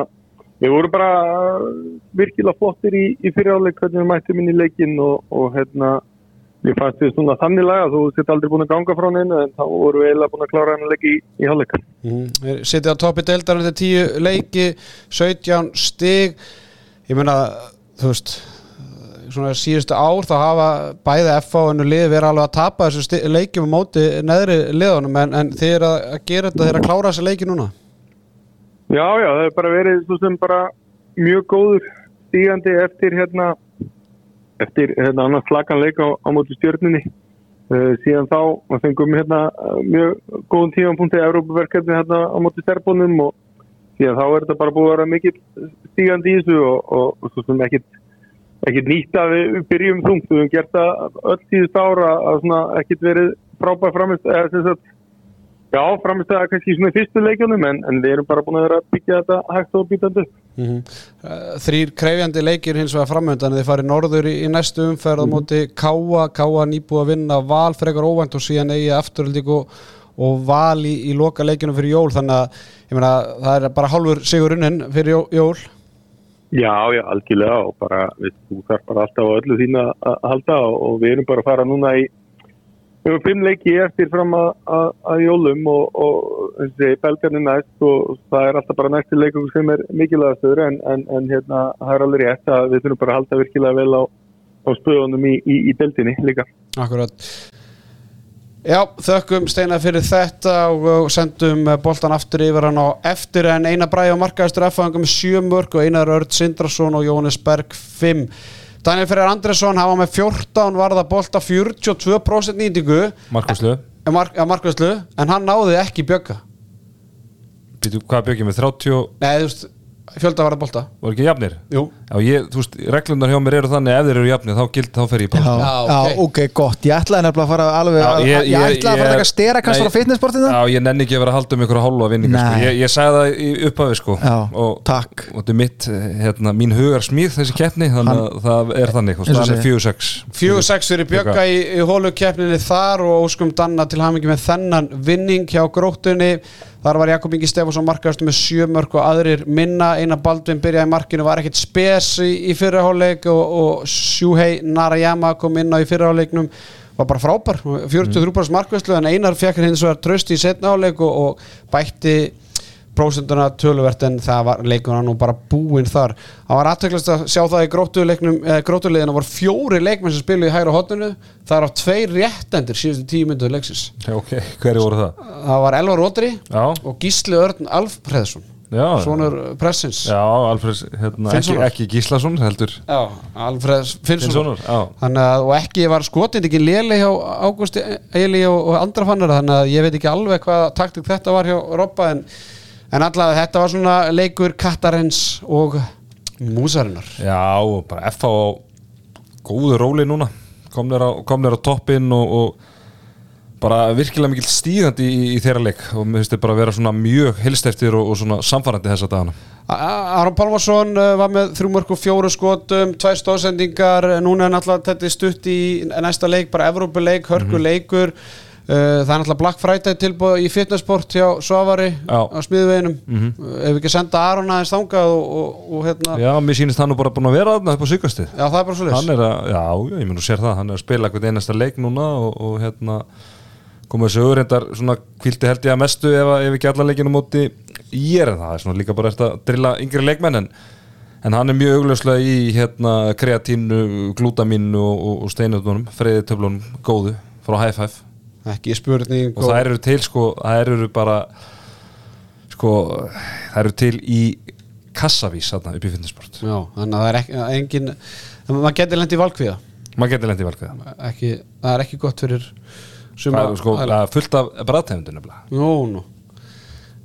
við vorum bara uh, virkilega flottir í, í fyriráleik hvernig við mættum inn í leikin og, og hérna, við fannst við svona þannig laga, þú sett aldrei búin að ganga frá hennu en þá vorum við eiginlega búin að klára hennu leiki í, í hálfleik. Mm. Sittið á toppi deildarinn til tíu leiki, 17 stig ég meina, þú veist svona síðustu ár þá hafa bæði FH og lið verið alveg að tapa þessu leikjum á móti neðri liðunum en, en þið er að, að gera þetta, þið er að klára þessi leiki núna Já, já, það hefur bara verið svo sem bara mjög góður stígandi eftir hérna eftir hérna annars flakanleik á, á móti stjörnunni uh, síðan þá fengum hérna uh, mjög góðum tímanpunkt í Európaverkefni hérna á móti sterbónum og síðan þá er þetta bara búið að vera mikill stígandi í þessu og, og, og svo sem ekkit ekkit nýtt að við við byrjum þungt við höfum gert það öll síðust ára að svona ekkit verið frábæð framist eða sem sagt Já, framist það kannski svona í fyrstu leikjunum en, en við erum bara búin að vera að byggja þetta hægt og býtandi. upp. Uh, Þrýr krefjandi leikir hins vegar framöndan þið farið norður í, í næstu umferð á móti Káa, Káa nýbúið að vinna Val frekar óvænt og síðan eigi afturöldík og, og Val í, í loka leikinu fyrir jól. Þannig að meina, það er bara hálfur sigur unnin fyrir jó- jól. Já, já, algjörlega og bara, við, þú þarf bara alltaf á öllu þín að að halda og, og við erum bara að fara núna í við höfum fimm leiki eftir fram að, að, að jólum og, og þessi belgarnir næst og það er alltaf bara næsti leikum sem er mikilvægastur en, en, en hérna, það er alveg rétt að við þurfum bara að halda virkilega vel á, á spöðunum í, í, í deildinni líka. Akkurat Já, þökkum Steinar fyrir þetta og, sendum boltan aftur yfir hann á eftir en Einar Bræði og markaðistur með sjö mörg og Einar Örd Sindrason og Jóhannes Berg 5 Daniel Ferrer Andresson hafa með 14 varða bolta 42% nýtingu. Markuslu, eh, mark, en hann náði ekki bjögga. Hvað bjökjum við, 30 Nei, þú veist, fjölda varða bolta voru ekki jafnir? Jú Já, ég, þú veist, reglunar hjá mér eru þannig ef þeir eru jafnir, þá gild, þá fer ég Já, bara Já, já, ok. gott Ég ætlaði nefnilega að fara alveg Já, að- ég- Ég ég- ætlaði að fara að ég- taka stera kannski Nei. á fitnessportinu Já, ég nenni ekki að vera að halda um ykkur að hálfa vinninga sko. Nei. ég, ég sagði það í upphafi sko. Já, og, takk. og þetta er mitt, hérna, mín hugar smíð þessi keppni, þannig að það er þannig og Eins og staðan er segir. 4-6 4-6 fyrir Bjögga í, í hólukeppninni þar og óskum Danna til hamingi með þennan vinning hjá gróttunni þar var Jakob Ingi Stefánsson markaðastu með sjö mörg og aðrir minna. Eina Baldvin byrjaði markinu var ekkit spes í, í fyrirháleik og, og Shuhei Narayama kom inn á í fyrirháleiknum var bara frábær, 43% markvæslu en einar fekk hins vegar tröst í setna áleik og, og bætti prósenduna töluvert en það var leikurna nú bara búinn þar. Það var aðtöklast að sjá það í grótuleiknum eh, grótuleikina voru fjóri leikmenn sem spilu í hægra hotninu, það er á tveir réttendur síðustu tíu mynduð leiksins. Já, ok, hverju voru það? það var Elvar Rótri Já, og Gísli Örn Alfreðsson svonur Pressins Já, Alfred, hérna, ekki, ekki Gíslason heldur. Já, Alfreð Finnsson og ekki var skotind ekki léli hjá Ágústi Eili og, og andra fannar þannig að ég veit ekki alveg hvað taktik þetta var hjá Robba en, en allavega þetta var svona leikur Kattarins og Músarinnar. Já, bara F á góðu róli núna. Komnir á, komnir á toppinn og, og bara virkilega mikil stígandi í, í þeirra leik. Og mér finnst þið bara að vera svona mjög helsteftir og, og svona samfarandi þessa dagana. Aron Pálmarsson uh, var með og fjóru skotum, tvær stóðsendingar, núna er náttúrulega þetta stutt í næsta leik, bara Evrópuleik, hörkuleikur, uh, það er náttúrulega Black Friday tilbúð í fitnessport hjá Svavari Já. á smiðveginum, mm ef við ekki senda Aron aðeins þangað og, og, og hérna, já. Já, mér sýnist hann nú bara búin að vera þarna upp á síkastið það er bara svo Hann er að, já, já, ég mun að sér það hann er að spila eitthvað einasta leik núna og, og hérna komið þessu öðrindar svona kvildi held ég að mestu ef, ef ekki alla leikinu móti ég er en það er svona líka bara eftir að drilla yngri leikmenn en, en hann er mjög augljóslega í hérna kreatínu, glútamínu og, og, og steinutunum, freyði töflunum góðu frá High Five ekki spurning og það eru til sko, það eru bara sko, það eru til í kassavís þarna upp í fitnessport Já, þannig að það er ekki, engin, maður getur lendi í valkviða, maður getur lendið valkvæða ekki, það er ekki gott fyrir Það suma er sko að fullt af bræðtegundin nefnilega. Nú, nú.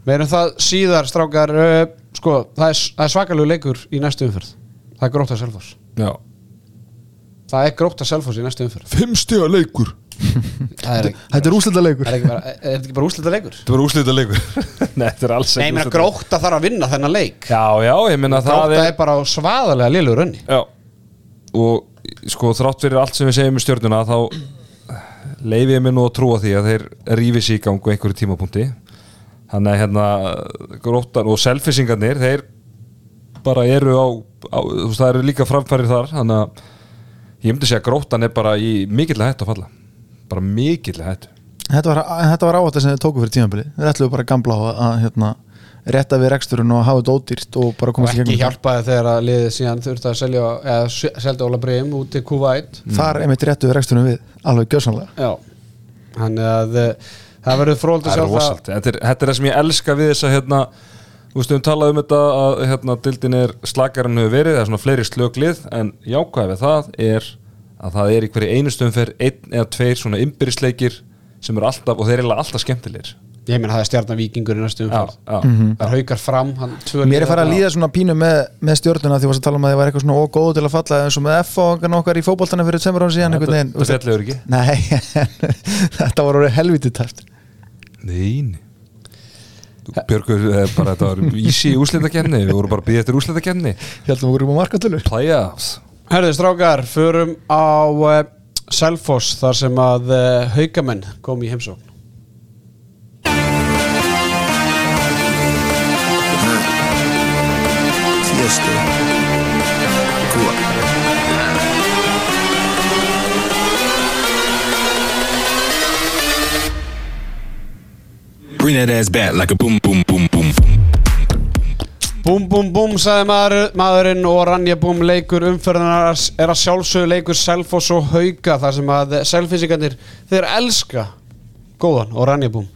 Meirum það síðar, strákar uh, Sko, það er, það er svakalegu leikur í næstu umferð. Það er gróta selfoss. Já. Það er gróta selfoss í næstu umferð. Fimm stiga leikur. Það Þetta er úslita leikur er ekki bara, er þetta ekki bara úslita leikur? Þetta var úslita leikur [LAUGHS] Nei, þetta er alls Nei, ég meina gróta þarf að vinna þennan leik. Já, já, ég meina það Gróta er er bara svaðalega liðlegur önni Já. Og sko þrátt fyrir allt sem við segjum um stjórnuna þá leifi ég mér nú að trúa því að þeir rífi sig í gang á einhverju tímapunkti. Þannig að hérna gróttan og selfisingarnir þeir bara eru á, á þú veist, það eru líka framfærir þar þannig að ég myndi segja að gróttan er bara í mikillega hættu að falla bara mikillega hættu. Þetta var, þetta var ávægt sem þið tóku fyrir tímabili Þeir ætluðu bara að gamla á að, að hérna, rétta við reksturinn og hafa þetta ódýrt og bara Og komast í ekki gegnum hjálpaði þegar að liðið síðan þurfti að selja eða se- seldi Óla Breim út til Kuwait. Þar einmitt réttu við reksturinn við, alveg gjössanlega Já. Þannig að uh, það verður fróld að Það sjá er rosalt, þetta er, þetta er það sem ég elska við þess að hérna, þú veist, við höfum talað um þetta að hérna, dildin er slakar en hefur verið, það er svona fleiri slöglið en jákvæð við það er að það er í hverju einustum fer einn eða tveir svona ymbiristleikir sem eru alltaf, og þeir eru alltaf skemmtilegir. Ég meina það er stjarnan vikingur í næstu Já, umferð. já, Það er haukar fram Mér er farið að líða svona pínu með, með stjórnuna því að að tala um að var eitthvað svona ógóð til að falla eins og með F og okkar í fótboltana fyrir tsemur án síðan þetta fjallegur ekki. Nei, [LAUGHS] þetta var orðið helvítið tæft Nei, nei Þú, Björgur, eh, bara þetta var ísi úrslitakefni, við vorum bara að býða eftir úrslitakefni Hjaldum okkur um að markatölu. Playoffs Herði strákar, förum á uh, Selfoss þar sem að uh, haukamenn kom í heimsókn. Bring that ass back like a boom, boom, boom, boom. Búm, búm, búm, sagði maður, maðurinn og Ranja Búm leikur umferðunar er að sjálfsögðu leikur Selfoss og Hauka þar sem að selfísikandir þeir elska góðan og Ranja Búm.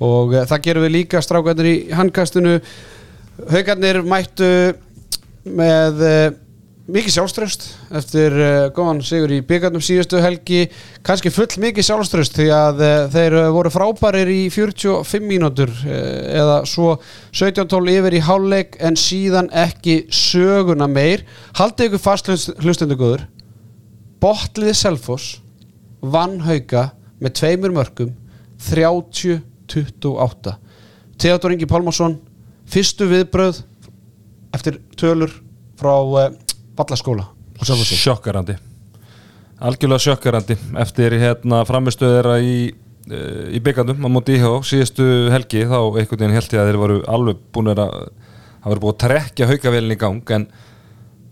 Og uh, það gerum við líka strákandir í handkastinu. Haukarnir mættu með uh, mikið sjálfströst eftir uh, góðan sigur í byggarnum síðustu helgi. Kannski full mikið sjálfströst því að uh, þeir uh, voru frábærir í 45 mínútur eða svo 17-12 yfir í hálfleik en síðan ekki söguna meir. Haldið ykkur fast hlustendu góður Botliði Selfoss vann hauka með tveimur mörgum 30-28 Theodor Ingi Pálmarsson fyrstu viðbröð eftir tölur frá Vallaskóla Sjokkarandi Algjörlega sjokkarandi eftir hérna framistöðera í, uh, í byggandum á móti íhjá síðustu helgi. Þá einhvern veginn held ég að þeir voru alveg búin að það voru búin að trekja haukavélin í gang en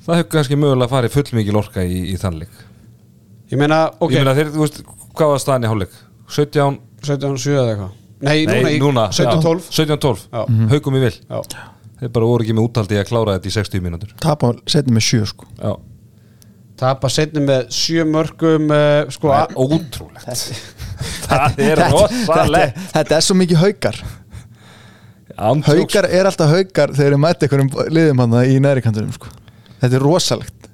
það hefur kannski mögulega farið fullmikið lorka í, í þannleik Ég meina, ok, Ég meina þeir, þú veist, hvað var staðan í hálfleik? 17, 17-7 eða eitthvað. Nei, núna, nei, í núna 17-12 já, 17-12, Já. haukum í vil. Já. Þeir bara voru ekki með úttaldi að klára þetta í 60 mínútur. Tapa setni með sjö sko. Já, Tapa setni með 7 mörgum uh, sko, það er ótrúlegt. [LAUGHS] Það er rosalegt. þetta, þetta er svo mikið haukar. Andjóks- Haukar er alltaf haukar þegar þeir mæta einhverjum liðum hann í næri kantunum sko. Þetta er rosalegt.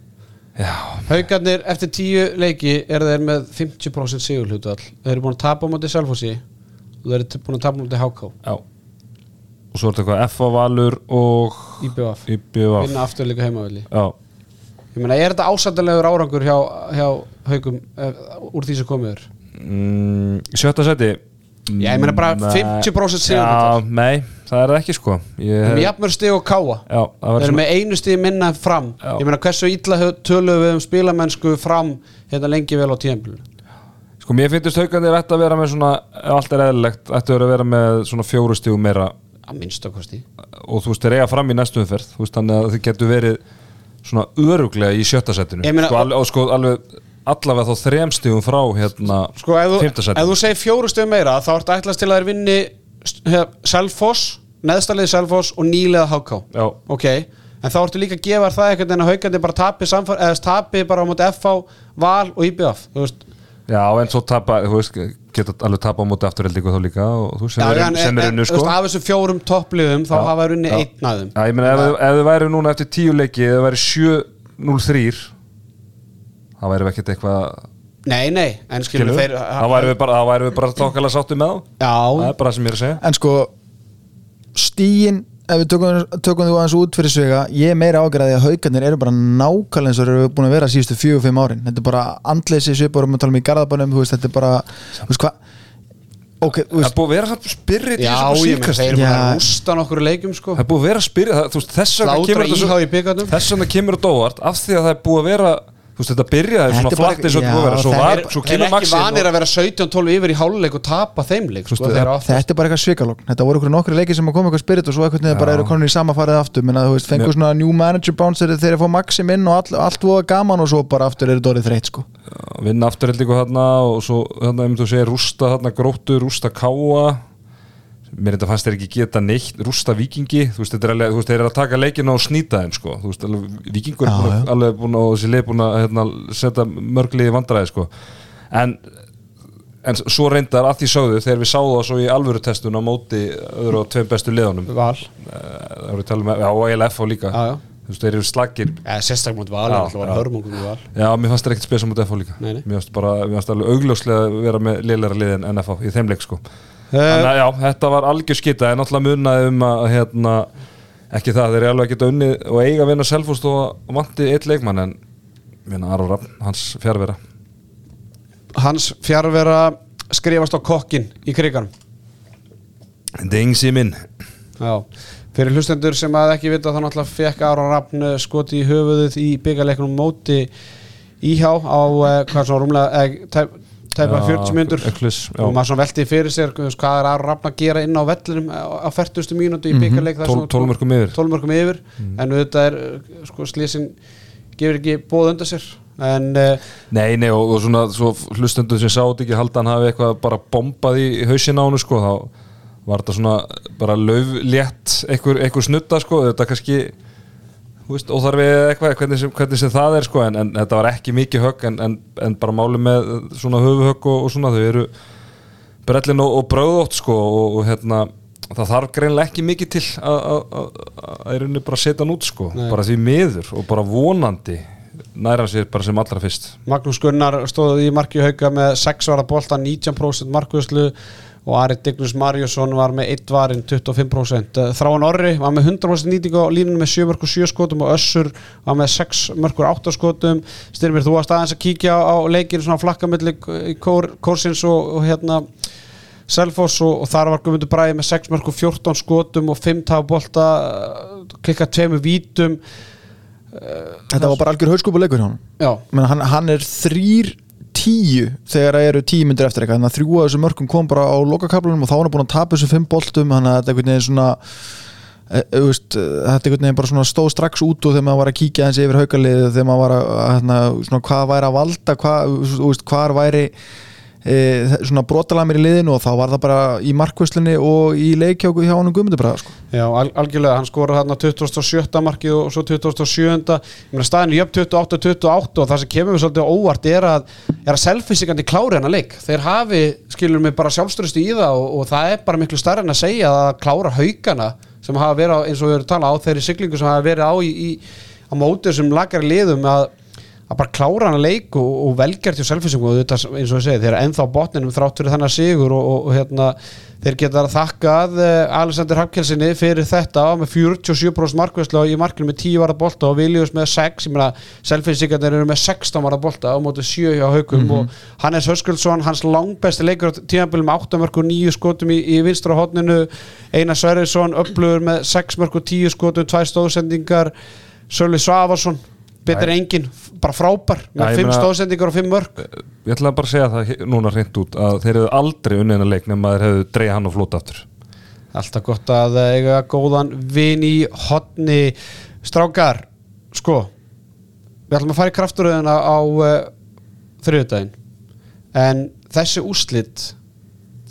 Já, Haukarnir eftir 10 leiki er þeir með 50% sigurhlutall Þeir eru búin að tapa á móti Selfossi og þeir eru búin að tapa á móti HK já Og svo er þetta eitthvað F á Valur og IBF, IBF vinna aftur líka heimavelli. Ég meina, er þetta ásættilegur árangur hjá, hjá haukum uh, úr því sem komið er? mm, Sjötta seti Já, ég meina bara Nei. 50% sigur Já, nei, það er það ekki sko. Við erum hef- jafnmör stig og káa. Við erum með einu stig minna fram. Já. Ég meina hversu höf- töluðum við um spilamennsku fram hérna lengi vel á tíðanbílu Sko, mér finnst haugandir ætti að vera með svona allt er eðlilegt, ætti að vera með svona fjóru stígum meira að minnst kosti. Og þú veist, þeir eiga fram í næstu umferð veist, þannig að þið getur verið svona öruglega í sjötta setinu. Meina- sko, og sko, alveg allavega þá þrem stígum frá hérna Sko þú, fimmta ef setinu þú segir fjóru stig meira þá ertu ætlast til að þeir vinni hef- Selfoss, neðstaliði Selfoss og nýlega HK Já. Ok, en þá ertu líka að gefa það einhvern veginn að haugandi bara tapi samfar, eða tapi bara á móti FH, Val og IBF Þú veist Já, en svo tapa, þú veist, getur alveg tapa á móti afturheldingu þá líka og þú sem er, er en unnu þú sko. veist, af þessum fjórum toppliðum þá Já, hafa þeir unni já. einn af þeim. Já, ég meina, ef, þið- ef þið væri núna eftir tíu leiki ef þið væri 7-0-3 þá væri við ekkert eitthvað Nei, nei, en skilur skilur, þeir þá væri við bara, þá væri við bara tókala sáttu með þá. Það Já, er bara það sem ég er að segja. En sko stíin ef við tökum, tökum því aðeins út fyrir svega ég er meira ágjörði að haugarnir eru bara nákvæmlega eins og eru búin að vera síðustu fjögur og fimm árin. Þetta er bara andleysi svipur um að tala um í garðabænum þú þetta er bara þú veist hvað? Ok, þú það er veist, búið að vera spyrir já, ég með þeir eru búin að rústa nokkur leikjum sko. Það er búið að vera spyrir þess vegna Slátra kemur þetta í óvart af því að það er búið að vera þú veist þetta byrjaði svona er flatt eins og þetta já, búið að vera. Svo, það var, er- svo Þeir kemur eru ekki Maxi vanir að vera 17-12 yfir í háluleik og tapa þeim leik sko, Þú eru þetta er bara eitthvað svikalogn. Þetta voru okkur nokkri leikir sem að koma eitthvað spirit og svo eitthvað neður bara eru konur í sama farið aftur. Menna þú veist, fengur svona new manager bounce þegar þeir fá maxim inn og all, allt voða gaman og svo bara aftur eru dórið þreytt sko. Vinna afturheldingu þarna og svo þarna, ef þú segir rústa þarna gróttu, rústa káa mér þetta fannst þeir ekki geta neitt rústa vikingi, þú veist, þetta er alveg þú veist, þeir eru að taka leikina og snýta þeim, sko. Þú veist, vikingur er búin, alveg búin og þessi leið búin að hérna, setja mörglið í vandræði, sko. En en svo reyndar að því sögðu þegar við sáðu það svo í alvöru testun á móti öðru og tveim bestu liðunum. Val. Það eru talað með, já, og ELF og líka. Já, já. þú veist, þeir eru slagir Sérstaklega mútið Val, það var hörmungum í Val. Já, mér fannst það ekkert spesa mútið FH líka. Nei, nei. Mér fannst alveg augljóslega að vera með Eh, Þannig að já, þetta var algjör skita. En náttúrulega munaði um að hérna, ekki það, þeir eru alveg að geta unnið og eiga að vinna selfúst og vanti eitt leikmann en minna Aron Raffn, hans fjárvera Hans fjárvera skrifast á kokkin í kriganum. Dengsi minn. Já, fyrir hlustendur sem að ekki vita þá náttúrulega fekk Aron Rafn eh, skoti í höfuðið í byggjarleikunum móti íhjá á eh, hvað svona rúmlega eh, tæp, tæpa Já, 40 myndur Eklis, já. og maður svona velti fyrir sér hvað er Aron Rafn að gera inn á vellinum á á 40. mínútu í byggjarleik það er Tól- svona 12 mörkum yfir. 12 mörkum yfir en þetta er eh, sko slísin gefur ekki bóð undan sér en uh, Nei, nei, og, og svona svo hlustendur sem sátt ekki halda hann hafi eitthvað bara bombað í hausin á hann sko, þá var þetta svona bara einhver, einhver snutta sko, þetta kannski þú veist, óþarfi eitthvað, hvernig sem, hvernig sem það er sko, en, en þetta var ekki mikið högg en, en, en bara máli með svona höfuhögg og, og svona, þau eru brellin og, og bröðótt sko og, og hérna, það þarf greinlega ekki mikið til að- í rauninni bara setja hann út sko, Nei. bara því miður og bara vonandi næra sér bara sem allra fyrst Magnús Gunnar stóð í marki hauka með 6 vara bolta, 19% markvöðslu og Ari Dignus Marjusson var með 1 varin 25% Eh, Þráin Orri var með 100% nýtingu á línunum með 7 mörgur 7 skotum og Össur var með 6 mörgur 8 skotum. Styrmir, þú varst aðeins að kíkja á leikir svona flakkamilli í kór, kórsins og, og hérna Selfoss og, og þar var Guðmundur Bræði með 6 mörgur 14 skotum og 5 tafabolta klikka 2 vítum. Þetta var bara algjör hauskúpuleikur hann hann, hann er þrýr tíu þegar það eru tíu myndir eftir eitthvað. Þannig að þrjú af þessum mörgum kom bara á lokakablanum og þá var hann búin að tapa þessum fimm boltum. Þannig að þetta er einhvern veginn svona e, e, þetta er einhvern veginn bara svona stóð strax út og þegar maður var að kíkja eins yfir haukalið þegar maður var að, að hérna, svona, hvað væri að valda hvað, þú veist, hvar væri e, svona brotalamir í liðinu og þá var það bara í markvöslunni og í leikjóku hjá hann um guðmyndabræða sko. Já, al algjörlega, hann skoraði þarna 27. markið og svo 27. Ég meina staðinu jöfn 28-28 og það sem kemur við svolítið óvart er að, er að selfisikandi klári hennar leik. Þeir hafi, skilur mig, bara sjálfstörustu í það og, og það er bara miklu starra en að segja að klára haugana sem hafa verið á, eins og við erum talað á þeirri siglingu sem hafa verið á í, í á mótið sem lagari liðum að, að bara klára hana leik og, og velgjart hjá selfisingum og þetta eins og ég segi, þeir eru ennþá botninum þrátt fyrir þannig sigur og, og, og hérna þeir geta þakkað uh, Alexander Hapkelsinni fyrir þetta með 47% markvæslu í markinu með 10 varða bolta og Viljus með 6 ég meina selfisingarnir eru með 16 varða bolta á móti 7 hjá haugum og Hannes Höskuldsson, hans langbesti leikur á tímanbílum 8 mörg og 9 skotum í, í vinstra hotninu Einar Sverrisson upplugur með 6 mörg og 10 skotum 2 stóðsendingar Sölvi Svavarsson betur engin, bara frábær. Með ég 5 meina- stóðsendingar og 5 mörg Ég ætla bara að segja það núna hreint út að þeir hefðu aldrei unnið hennar leik nema þeir hefðu dreigð hann og flóta aftur. Alltaf gott að eiga góðan vin í hotni strákar, sko við ætlum að fara í krafturöðina á uh, þriðudaginn en þessi úslit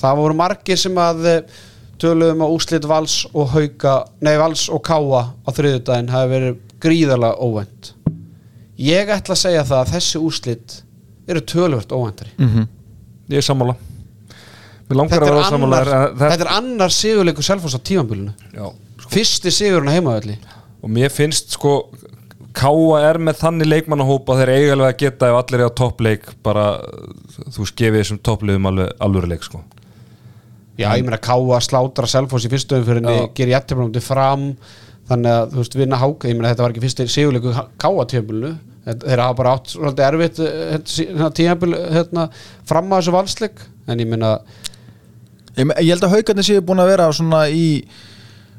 það voru margir sem að uh, töluðum að úslit vals og hauka, nei vals og káa á þriðudaginn hafi verið gríðarlega óvænt ég ætla að segja það að þessi úslit eru tölvört óvæntari. Ég er sammála. Mér langar þetta að er, vera sammála annar, það- þetta er annar sigurleikur selfos á tímanbílunu Já, fyrsti sigurinn á heimaðalli og mér finnst sko Káa er með þannig leikmannahópa þeir eiga alveg að geta ef allir er á toppleik bara þú skefið þessum toppliðum alveg alveg leik sko. Já, ég meina Káa slátra Selfoss í fyrstu umfyrinni, Já. gerir jættiblóndi fram þannig að, þú veist, vinna háka ég meina þetta var ekki fyrsti sigurleiku Káa tíðanbílunu þeir hafa bara átt svolítið erfitt tíðanbíl hérna, fram að þessu valsleik. En ég meina, Ég, ég held að haugarnir séu búin að vera svona í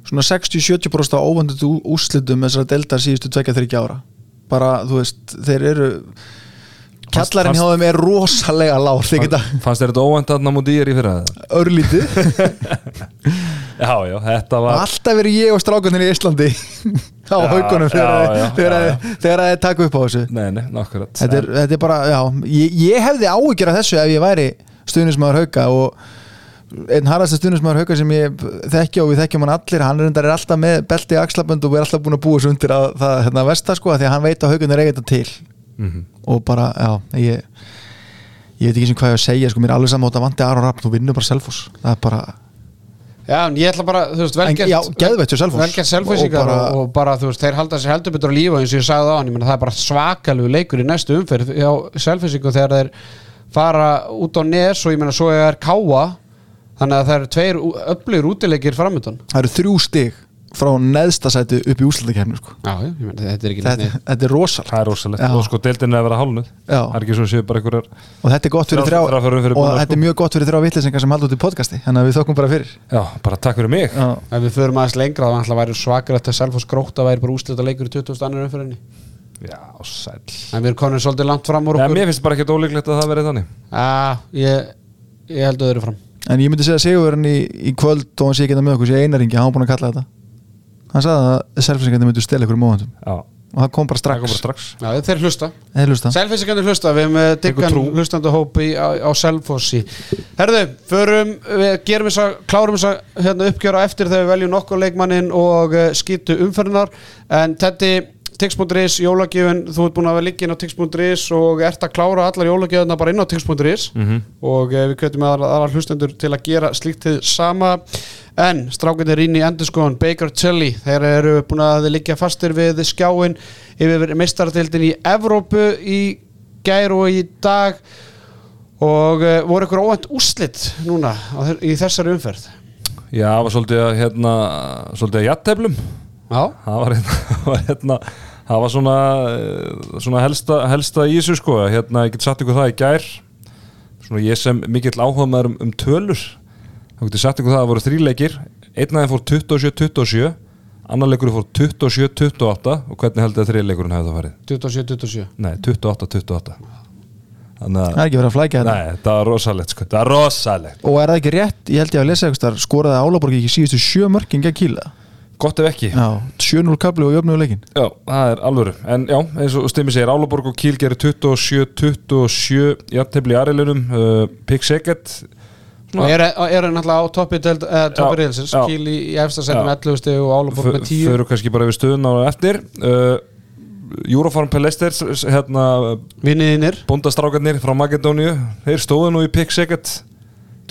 svona 60-70% á óvandut úrslitum þessara deildar síðustu tvekja þryggja ára. Bara, þú veist, þeir eru kjallarinn hjá þeim er rosalega geta Fannst þér þetta óvænt að námúti ég er í fyrra örlítið [LAUGHS] Já, já, þetta var alltaf verið ég og strákunir í Íslandi [LAUGHS] á haugunum þegar þegar þeir taka upp á þessu. Nei, nei, nákvæmt þetta er, þetta er bara, já ég, ég hefði áhyggjur af þessu ef ég væri stuðnismæður hauka og einn harðasta stuðnismæður hauka sem ég þekki og við þekkjum hann allir, hann er, er alltaf með belti axlabönd og erum alltaf búin að búa svo undir að það hérna versta sko, því að hann veit að haukunir eiga þetta til. Mhm. og bara, já, ég ég veit ekki sem hvað ég á að segja, sko, mér er alveg saman átt að vandi Aron Rapp, þú vinnur bara Selfoss. Það er bara, já, en ég ætla bara þú veist, Selfoss. velgert Selfossingar Og og, bara- og, bara, þú veist, þeir halda sér heldur betur á lífa eins og ég sagði á hann, ég meina það er bara svakalegu leikur í næstu umferð hjá Selfossingu þegar þeir fara út á nes og ég meina svo er Káa þannig að það eru tveir öflugir útileikir framöndan það eru þrjú stig frá neðsta sæti upp í úslutakefni sko. Já, já, ég meina þetta er ekki þetta, þetta er rosalega Það er rosalegt Já. og sko deildin er að vera hálnuð Já. Það er ekki svo séu bara einhverjar og þetta er gott fyrir þrjá umferðir og búnar, þetta er sko. mjög gott fyrir þrjá vittlisingar sem halda út í podcasti þannig að við þokkum bara fyrir Já, bara takk fyrir mig Já. Ef við förum aðeins lengra þá ætla að væri svakar að Selfoss gróta væri bara úslita leikur í 20. annar umferðinni Já, sæl en við erum konur svolítið langt fram úr Já, okkur mér finnst bara ekkert ólíklegt að það verið þannig Já, ég, ég held öðru fram en ég myndi segja að Sigurinn í, í kvöld og hann sé ekki þetta með okkur sé einaringi, hann var búin að kalla þetta hann sagði að selfisingarnir myndu stela ykkur Já, og það kom bara það kom strax. bara strax. Já, þeir hlusta. Hlusta. Selfissingarnir hlusta, við hefum eh, diggan trú. hlustandi hópi á, á Selfossi. Herðu, förum, við gerum þess að klárum þess að hérna, uppgjöra eftir þegar við veljum nokkuð leikmannin og uh, skýtu umferðinar en Teddy, Tix.is, jólagjöfun þú ert búin að vera líkin á Tix.is og ert að klára allar jólagjöfuna bara inn á Tix.is og uh, við kjötum að aðra hlustendur til að gera slíkt til sama. En strákandi er inn í endurskóðan Baker Tilly, þeir eru búin að liggja fastir við skjáin yfir meistartildin í Evrópu í gær og í dag. Og uh, voru ykkur óvænt úrslit núna í þessari umferð? Já, það var svolítið að hérna svolítið að jatteflum Já, það var hérna, [LAUGHS] það var, það svona, eh, svona helsta, helsta í þessu sko. Hérna, ég get satt ykkur það í gær svona ég sem mikill áhuga um, um tölur þá getur satt ykkur það að það voru þríleikir einn aðeins fór 27-27 annar leikur fór 27-28 og hvernig heldur það þríleikurinn hefði það farið? 27-27 nei, 28-28 þannig það að er ekki verið að flækja þetta. Nei, það var rosalegt sko, það var rosalegt. Og er það ekki rétt, ég held ég að lesa eitthvað skoraði Álaborg ekki síðustu sjö mörkin gegn Kíla gott ef ekki. Já, 7-0 kapli og jöfnuðu leikin Já, það er alvöru. En já, eins og Stimmi segir, Álaborg og Kíl gerir 27-27 jafntefli í Arilunum uh, og eru er náttúrulega á toppi deild- eh, toppi Já, riðilsins, já. Kíl í, í efsta setjum Já. 11 steg og Álaborg með 10 Föru kannski bara við stöðun á eftir. Uh, Eurofarm Pelester hérna, vinniðinir. bóndastrákarnir frá Makedóníu þeir stóðu nú í Pick Segget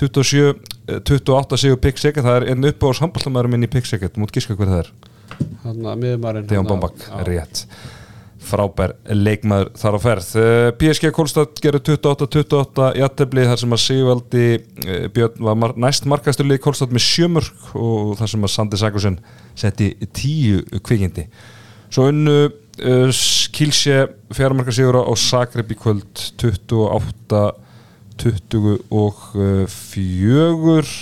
27, eh, 28 sigur Pick Segget það er einn upp á samballamæður minn í Pick Segget mútt gíska hver það er. Þannig að miðumarinn Dejan Bombak, rétt. Frábær leikmaður þar á ferð. Eh, PSG Kolstad gerur 28-28 jættefli þar sem að Sigvaldi eh, Björn var mar næst markastur leik Kolstad með sjömörk og þar sem að Sandi Sakusen setti tíu kvikindi. Svo unnu uh, Kilsje fjármarka sigur á Zagreb í kvöld 28 24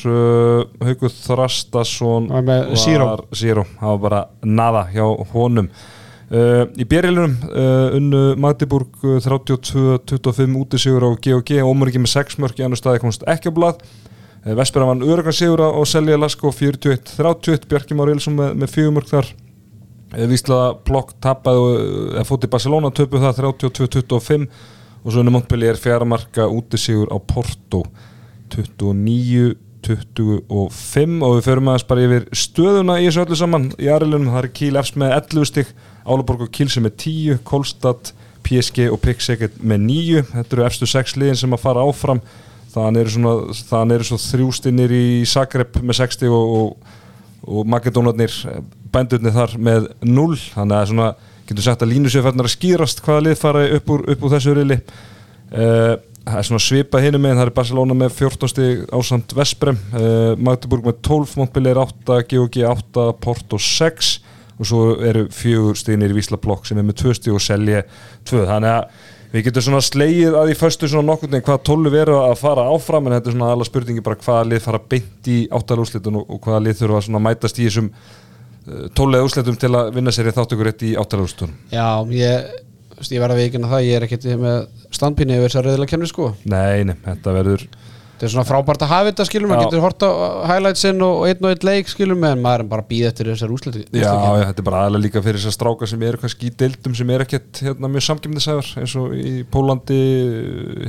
uh, Haugur Þrastason Var zero. Það var bara nada hjá honum. Uh, í bjerilunum uh, unnu Magdeburg uh, 32-25 útisigur á G&G Ómuriki með 6 mörk í annar staði komst ekki á blað. Uh, Vesperan vann örugan sigur á Selja Lasko 41-31 Bjarki Már Ilsson með, með 4 mörk þar. Vísla Plokk tappaði fótt í Barcelona töpu það 32-25 og svo Montpellier fjaramarka útisigur á Porto 29-25 og við förum aðeins bara yfir stöðuna í þessu öllu saman í Arilunum, það er Kíl Fs með 11 stig Álaborg og Kíl sem er 10 Kolstad, PSG og Pikseket með 9, þetta eru efstu 6 liðin sem að fara áfram. Þannig eru, svona, þannig eru svo þrjústinnir í Zagreb með 60 og, og, og Makedónarnir bændurnir þar með 0 þannig að svona, getur sagt að línusjöfarnar að skýrast hvaða lið fara upp úr, upp úr þessu rili uh, það er svona svipa hinum með það er Barcelona með 14 stig ásamt Vesprem, uh, Magdeburg með 12 Montpellier 8, GOG 8 Porto 6 og svo eru fjögur stignir í Vísla Blokk sem er með 2 stig og selje 2 þannig að við getum svona slegið að í föstu svona nokkur neginn hvað tólu veru að fara áfram en þetta er svona alla spurningi bara hvaða lið fara beint í áttalúslitum og, hvaða lið þurfa að mætast í þessum tólulega úslitum til að vinna sér í þáttökur rétt í áttalúslitum Já, ég, ég verða að vikina það, ég er ekkert með standpínu yfir þessar reyðilega kemni sko. Nei, nei, þetta verður Þetta er svona frábært að hafa þetta skilum, maður getur horta highlightsin og einn og einn leik skilum en maður er bara að býða eftir þessar úsliti Já, já, þetta er bara aðlega líka fyrir þessar stráka sem eru kannski í deildum sem er ekkert hérna, mjög samkjöfnisæðar eins og í Pólandi,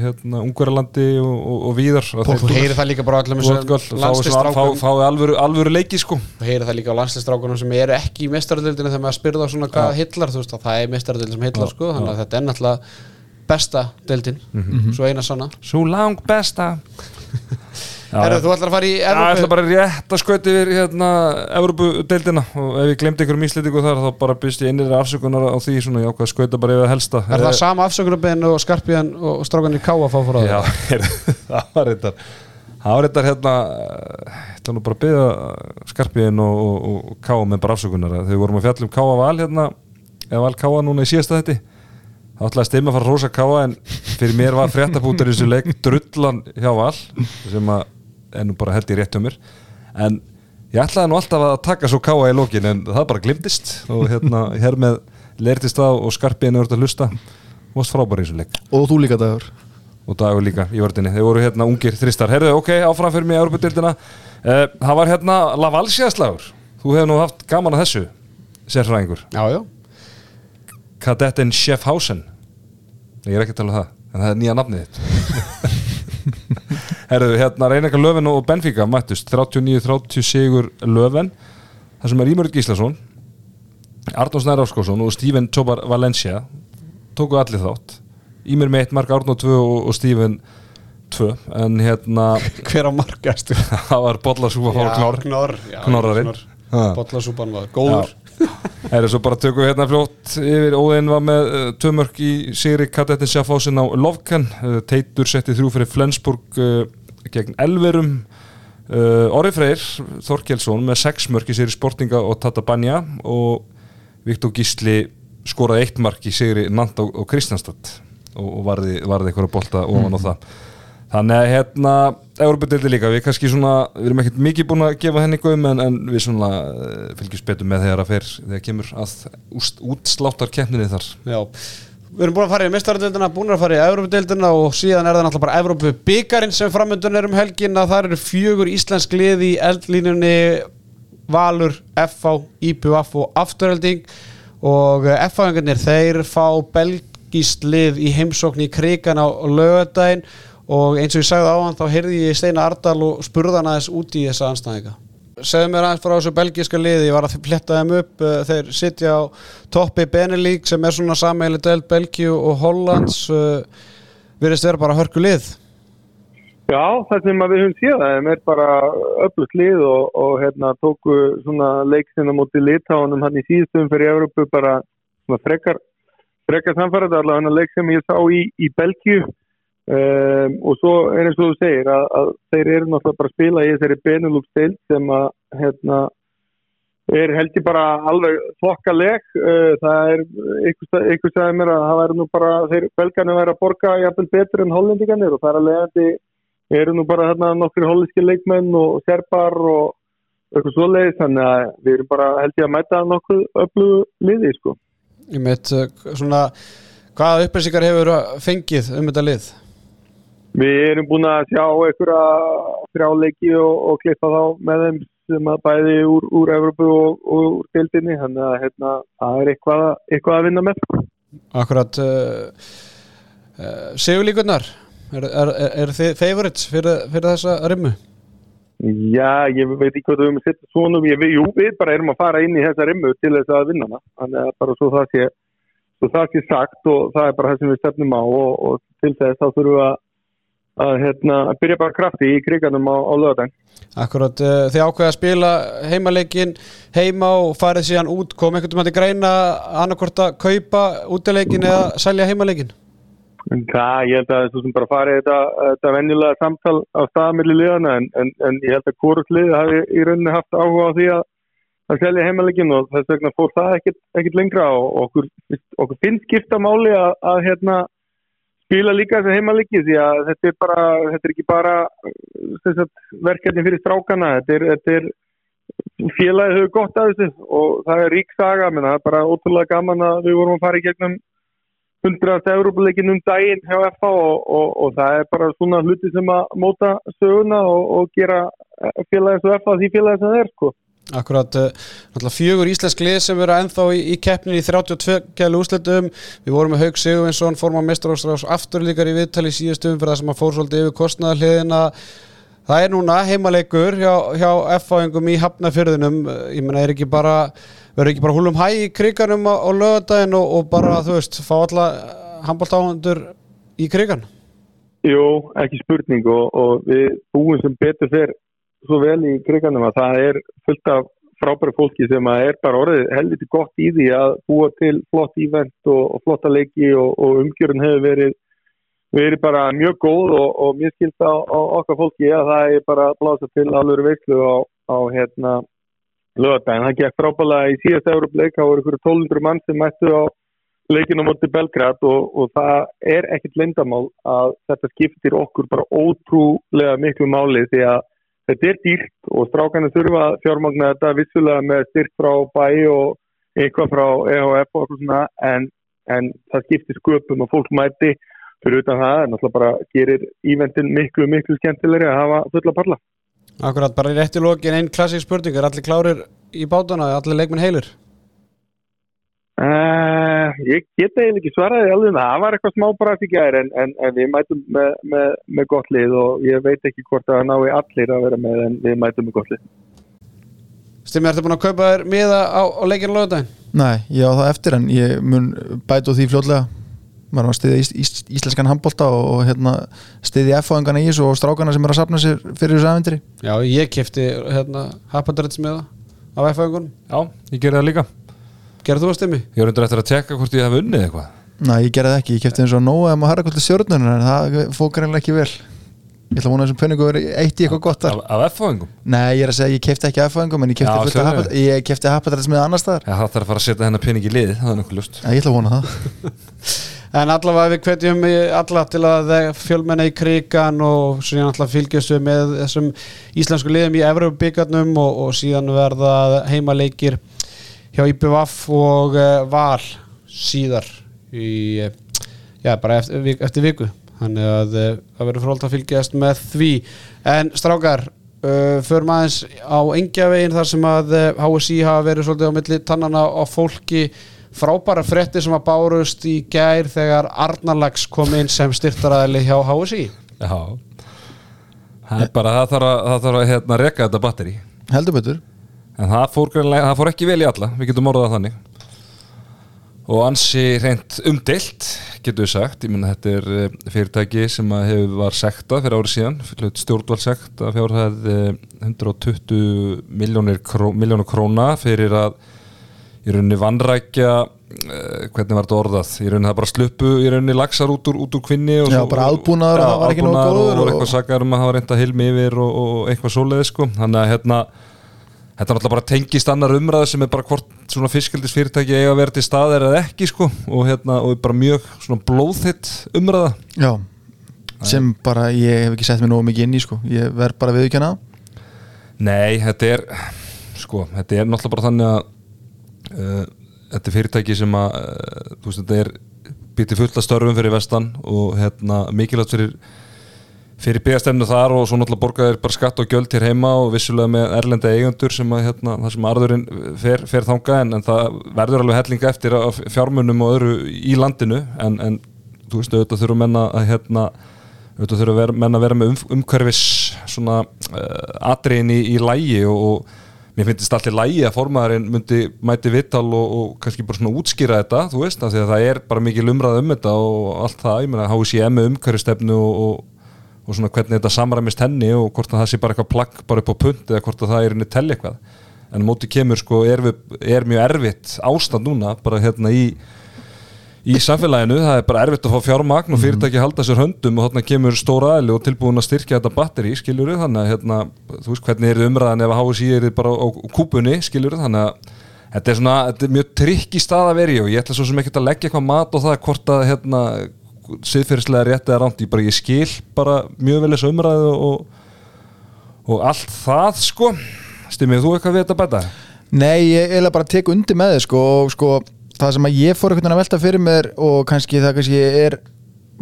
hérna, Ungverjalandi og, og, og víðar. Þú heyrir það líka bara á fáið svona- landsliðsstrákum fá- fáið alvöru, alvöru leiki sko. Þú heyrir það líka á landsliðstrákunum sem eru ekki í mestaradildinu þegar maður spyrða svona hvað hillar þú veist að það er mestaradildin sem hillar sko þannig að þetta er náttúrulega besta dildin, Mhm. svo eina sanna. Svo lang besta [LAUGHS] Herru, þú ætlar að fara í Já, ég ætla Evrópu bara rétt að skauti yfir hérna Evrópu-deildina. Og ef ég glemdi ykkur íslendingu þar þá bara byrst ég innir afsökunar á því svona ég ákvað að skauta bara yfir að helsta. Er það sama afsökunarbein og skarpiðan og strákanir ká að fá fór Já, heyrðu, [LAUGHS] það var reyndar það var reyndar hérna þetta nú bara að byggja skarpiðin og, og, og, káa með bara afsökunar. Þegar við vorum að fjalla um káa val hérna eða val káa núna í síðasta þetta þá ætlaði að stemma að fara að rosa káa en fyrir mér var fréttabútur í þessu leik drullan hjá val sem að nú bara held í rétt hjá mér. En ég ætlaði nú alltaf að taka svo káa í lókin en það bara glimtist. Og hérna hér með leirtist það og skarpiðin er að hlusta og varst frábæri í þessu leik. Og þú líka dagur. Og dagur líka í vördinni, þeir voru hérna ungir þristar, herðu, ok, áfram fyrir mig í Európa-dildina uh, það var hérna Lavalsjæðslagur, þú hefur nú haft gaman að þessu, sérfræðingur. Kadetten Schaffhausen ég er ekki að tala um það, en það er nýja nafnið þitt. [LAUGHS] Herðu, hérna Reyneka Löfven og Benfica mættust. 39-30 sigur Löfven. Það sem er Ímurð Gíslason Arnóð Snær Áskósson og Steven Tobar Valencia tóku allir þátt. Ímur með eitt mark Arnóð 2 og, Steven 2 en hérna [LAUGHS] Hver á markastu? [LAUGHS] það var Knár Knor Knorrarinn. Ha. Bollasúpan var góður [LAUGHS] Það er svo bara tökum við hérna fljótt yfir. Óðinn var með uh, tvö mörk í Sigri. Kadettin Sjáfásin á Lovkan uh, Teitur setti þrjú fyrir Flensburg uh, gegn Elverum. Orri Freyr Þorkelsson með sex mörk í Sigri Sportinga og Tata Banja og Viktor Gísli skoraði eitt mark í Sigri Nant og, og Kristjanstad og, og varði, varði eitthvað bolta ofan á það Þannig að hérna, Európa-dildi líka, við kannski svona, við erum ekkert mikið búin að gefa henni gauðum en, en við svona uh, fylgjum betur með þegar að fer, þegar kemur að úst, útsláttar keppninni þar. Já, við erum búin að fara í mestaradildina, búin að fara í Evrópudildina og síðan er það náttúrulega bara Evrópubikarin sem framöndun er um helgin að það eru fjögur íslensk lið í eldlínunni Valur, FH, IPVF og Afturhelding og FH-engarnir þeir fá belgist lið í heimsókn í krigan á lögadaginn og eins og ég sagði á hann þá heyrði ég Steina Ardal og spurði hann aðeins út í þessa anstæðinga segðu mér aðeins frá þessu belgíska liði ég var að fletta þeim upp uh, þeir sitja á toppi Benelík sem er svona sameili delt Belgíu og Hollands uh, virðist vera bara hörku lið. Já, það sem við höfum séð þeim er bara öflugt lið og, og hérna, tóku svona leiksinn á móti litáunum hann í síðustum fyrir Európu bara frekar, frekar samfærið allavega hann að leik sem ég sá í, í Belgíu um, og svo er eins og þú segir að, að þeir eru náttúrulega bara að spila í þessari Benelux-deil sem að hérna er held ég bara alveg þokkaleg uh, það er ykkur sagði mér að það væri nú bara þeir belgarnir væri að borga jafnvel betur en hollendingarnir og það er að leiðandi eru nú bara hérna nokkur hollenski leikmenn og serbar og eitthvað svoleiðis þannig að við erum bara held ég að mæta nokkuð öllu liði sko Ég meit uh, svona hvaða upplýsingar hefur fengið um þetta lið? Við erum búin að sjá einhverja frjáleiki og, og klippa þá með þeim sem að bæði úr, úr Evropu og, og úr deildinni. Þannig að hérna, það er eitthvað, eitthvað að vinna með. Akkurat uh, uh, Sigurlíkurnar er, er, er, er þið favorites fyrir, fyrir þessa rimmu? Já, ég veit ekki hvað við höfum að setja svona ég, jú, við bara erum að fara inn í þessa rimmu til þess að vinna hana. Þannig að bara svo það sé, svo það sé sagt og það er bara það sem við stefnum á og, og til þess þá þurfum við að að hérna, byrja bara krafti í kriganum á, á lögadagn. Akkurat, uh, þið ákveða að spila heimaleikin heima og farið síðan út kom einhvern veginn að greina annarkort að kaupa útileikin eða selja heimaleikin? Það, ég held að þú sem bara farið þetta, þetta venjulega samtal á staðamilli liðana en, en, en ég held að kóruflið hafi í rauninni haft áhuga á því að, að selja heimaleikin og þess vegna fór það ekkit lengra og okkur, okkur finnst skipta máli að, að hérna spila líka þessu heimaliki því að þetta er bara, þetta er ekki bara verkefni fyrir strákana þetta er, þetta er félagið hefur gott að þessu og það er rík saga, menn það er bara ótrúlega gaman að við vorum að fara í gegnum 100. Európa-leikin um daginn hjá FH og, og, og það er bara svona hluti sem að móta söguna og, og gera félagið svo FH því félagið sem það er sko Akkurat, náttúrulega fjögur íslensk lið sem eru ennþá í, í keppnin í 32 gælu úsletum, við vorum með Haug Sigurvinsson, form á mestarástrás afturlíkar í viðtali síðustum fyrir það sem að fór svolítið yfir kostnæðarliðina það er núna heimaleikur hjá, hjá F-fáingum í hafnafyrðunum ég menna, er ekki bara verður ekki bara húlum hæ í kriganum á, á lögadaginn og, og bara, þú veist, fá alla handbólt áhendur í krigan Jú, ekki spurning og, og við búum sem betur fyrr svo vel í kriganum að það er fullt af frábæri fólki sem er bara orðið helviti gott í því að búa til flott ívent og, og flotta leiki og, og umgjörun hefur verið, verið bara mjög góð og, og mjög skilt á, á okkar fólki að það er bara blása til alveg veiklu á, á hérna lögadagin. Það gekk frábælega í síðast Európleik, það voru ykkur 1200 mann sem mættu á leikinu moti Belgrad og það er ekkit lendamál að þetta skiptir okkur bara ótrúlega miklu máli því að þetta er dýrt og strákarnir þurfa að fjármagna þetta vissulega með styrk frá bæ og eitthvað frá EHF og eitthvað svona en, en það skiptir sköpum og fólk mæti fyrir utan það en náttúrulega bara gerir íventin miklu, miklu skemmtilegri að hafa fulla parla. Akkurat, bara í rétti lókin einn klassík spurning, er allir klárir í bátana, er allir leikminn heilir? Uh, ég geta eiginlega ekki svaraði alveg það var eitthvað smá bara ekki gæri en, en, en við mætum með, með, með gott lið og ég veit ekki hvort að það nái allir að vera með en við mætum með gott lið. Stimmi, ertu búin að kaupa þér miða á, á leikinu lögudagin? Nei, ég á það eftir en ég mun bætu því fljóðlega maður var að stiðja ís, ís, íslenskan handbólta og, og hérna, stiðja F-fáðingana í þessu og strákana sem er að sapna sér fyrir þessu aðvendri Já, ég kefti hérna, Gerðu þú að stimmi? Ég var undir eftir að tekka hvort ég hef unnið eitthvað. Næ, ég gerði það ekki, ég kefti eins og nóg um að herra kvöldi stjórnunum en það fókar henni ekki vel. Ég ætla að vona þessum penningu verið eitt í eitthvað gott þar. Af F-fáingum? Nei, ég er að segja, ég kefti ekki F-fáingum en ég Já, kefti, sérðu. hapat, ég kefti hapadræts með annar staðar. Já, það þarf að fara að setja hennar pening í lið, það er nokkuð lust Já, ég ætla að vona það. [LAUGHS] En allavega við hvetjum í- alla til að fjölmenna í krigan og síðan alltaf fylgjast við með þessum íslensku liðum í Evropabíkarnum og, og síðan verða heimaleikir hjá IPVAF og uh, Val síðar í, uh, já, bara eftir, eftir viku. Þannig að uh, það verður frólt að fylgjast með því. En strákar uh, förum aðeins á engjavegin þar sem að uh, HSI hafa verið svolítið á milli tannana á fólki. Frábæra frétti sem að bárust í gær þegar Arnarlags kom inn sem styrtaræðili hjá HSI Já. Það er bara, það þarf að, það þarf að hérna, reka þetta batteri Heldur betur En það fór, það fór ekki vel í alla, við getum orðað þannig. Og ansi reynd umdeilt, getum við sagt. Ég minna þetta er eh, fyrirtæki sem hefur var sektað fyrir árið síðan fyrir stjórnvaldsekt að fjárhæð eh, 120 miljónir kró, króna fyrir að í rauninni vannrækja uh, hvernig var þetta orðað? Í rauninni það bara sluppu í rauninni laxar út úr, út úr kvinni og Já, bara aðbúnaður og það var ekki góður og, og eitthvað sakar um að hafa reynda hilmi yfir og, og eitthvað svoleiði sko. Þannig að hérna þetta er náttúrulega bara tengist annar umræð sem er bara hvort svona fiskildis fyrirtæki eiga að vera til staðir eða ekki sko og hérna og bara mjög svona blóðþitt umræða. Já, sem bara ég hef ekki sett mér nógu mikið inn í sko. Ég verð bara viðkjanna Nei, þetta er sko, þetta er náttúrulega bara þannig að uh, þetta er fyrirtæki sem að uh, þú veist, þetta er býtti fullt af störfum fyrir vestan og hérna mikilvægt fyrir fyrir byggastefnu þar og svo náttúrulega borgaðir bara skatt og gjöld hér heima og vissulega með erlenda eigendur sem að hérna, það sem arðurinn fer, fer þanga en, en það verður alveg hellinga eftir af fjármunum og öðru í landinu en, en þú veist, auðvitað þurfum menna að hérna auðvitað þurfum vera, menn að vera með um, umhverfis svona uh, atriðin í, í lægi og, og mér finnst allir lægi að formaðurinn myndi mæti vittal og, og kannski bara svona útskýra þetta, þú veist, af því að það er bara mikil umræð um þetta og allt það, ég meina HCM með umhverfistefnu og, og svona hvernig þetta samræmist henni og hvort að það sé bara eitthvað plagg bara upp á punt eða hvort að það er inni telli eitthvað. En á móti kemur sko er, við, er mjög erfitt ástand núna bara hérna í í samfélaginu, það er bara erfitt að fá fjármagn og fyrirtæki halda sér höndum og þarna kemur stóra aðli og tilbúin að styrkja þetta batteri, skiljuru, þannig að hérna, þú veist hvernig er umræðan ef að HSI er bara á kúpunni, skiljuru, þannig að þetta er svona, þetta er mjög trikk í stað að veri og ég ætla svo sem ekkert að leggja eitthvað mat og það hvort að hérna siðferðislega rétt eða rámt, ég bara ég skil bara mjög vel þessu umræðu og, og allt það sko stimmið þú eitthvað við þetta bæta? Nei, ég eiginlega bara tek undir með þið sko og sko það sem að ég fór einhvern veginn að velta fyrir mér og kannski það kannski er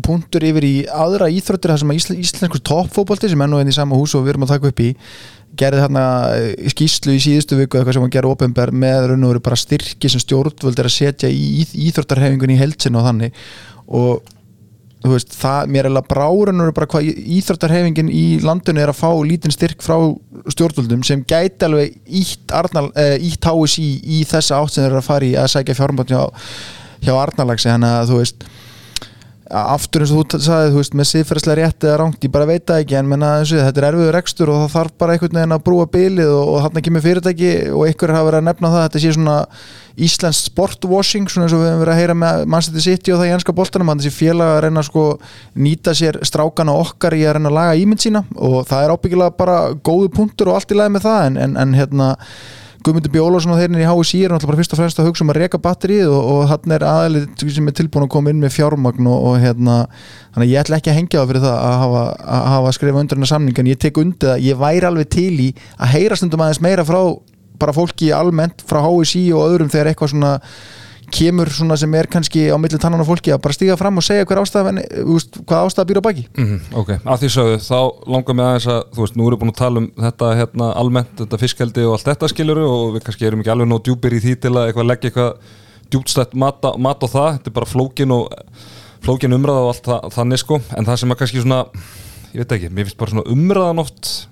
punktur yfir í aðra íþróttir það sem að ísl, íslenskur toppfótbolti sem er nú enn í sama hús og við erum að taka upp í gerði þarna eh, skýslu í síðustu viku eitthvað sem að gera ofinber með raun og veru bara styrki sem stjórnvöld er að setja í íþ, íþróttarhefingun í heilsin og þannig og þú veist, það, mér er alveg bráurinn bara hvað íþróttarhefingin í landinu er að fá lítinn styrk frá stjórnvöldum sem gæti alveg ítt, Arnal, eh, ítt háis í, í þessa átt sem þeir eru að fara í að sækja fjármátt hjá, hjá Arnalagsi þannig að þú veist aftur eins og þú sagði, þú veist, með siðferðslega rétt eða rangt, ég bara veit það ekki en menna, þessu, þetta er erfiður rekstur og það þarf bara einhvern veginn að brúa bilið og, og þarna kemur fyrirtæki og einhver hafa verið að nefna það, þetta sé svona Íslands sportwashing, svona eins og við hefum verið að heyra með Manchester City og það í ennska boltanum hann þessi félag að reyna að sko nýta sér strákana okkar í að reyna að laga ímynd sína og það er ábyggilega bara góðu punktur og allt í lagi með það en, en, en hérna Guðmundur Bjólásson og þeirnir í HSI er náttúrulega bara fyrst og fremst að hugsa um að reka batterið og, og hann er aðlið sem er tilbúin að koma inn með fjármagn og, og hérna þannig að ég ætla ekki að hengja það fyrir það að hafa, að hafa skrifa undir hennar samning en ég tek undir það, ég væri alveg til í að heyra stundum aðeins meira frá bara fólki almennt frá HSI og öðrum þegar eitthvað svona kemur svona sem er kannski á milli tannan á fólki að bara stíga fram og segja hver ástæða úst, hvað ástæða býr á baki. Mm ok, að því sögðu, þá langar mig aðeins að þú veist, nú erum við búin að tala um þetta hérna almennt, þetta fiskeldi og allt þetta skiluru og við kannski erum ekki alveg nóg djúpir í því til að eitthvað leggja eitthvað djúpstætt mat, á- mat á það, þetta er bara flókin og flókin umræða og allt það, þannig sko. En það sem að kannski svona, ég veit ekki mér finnst bara svona umræðan oft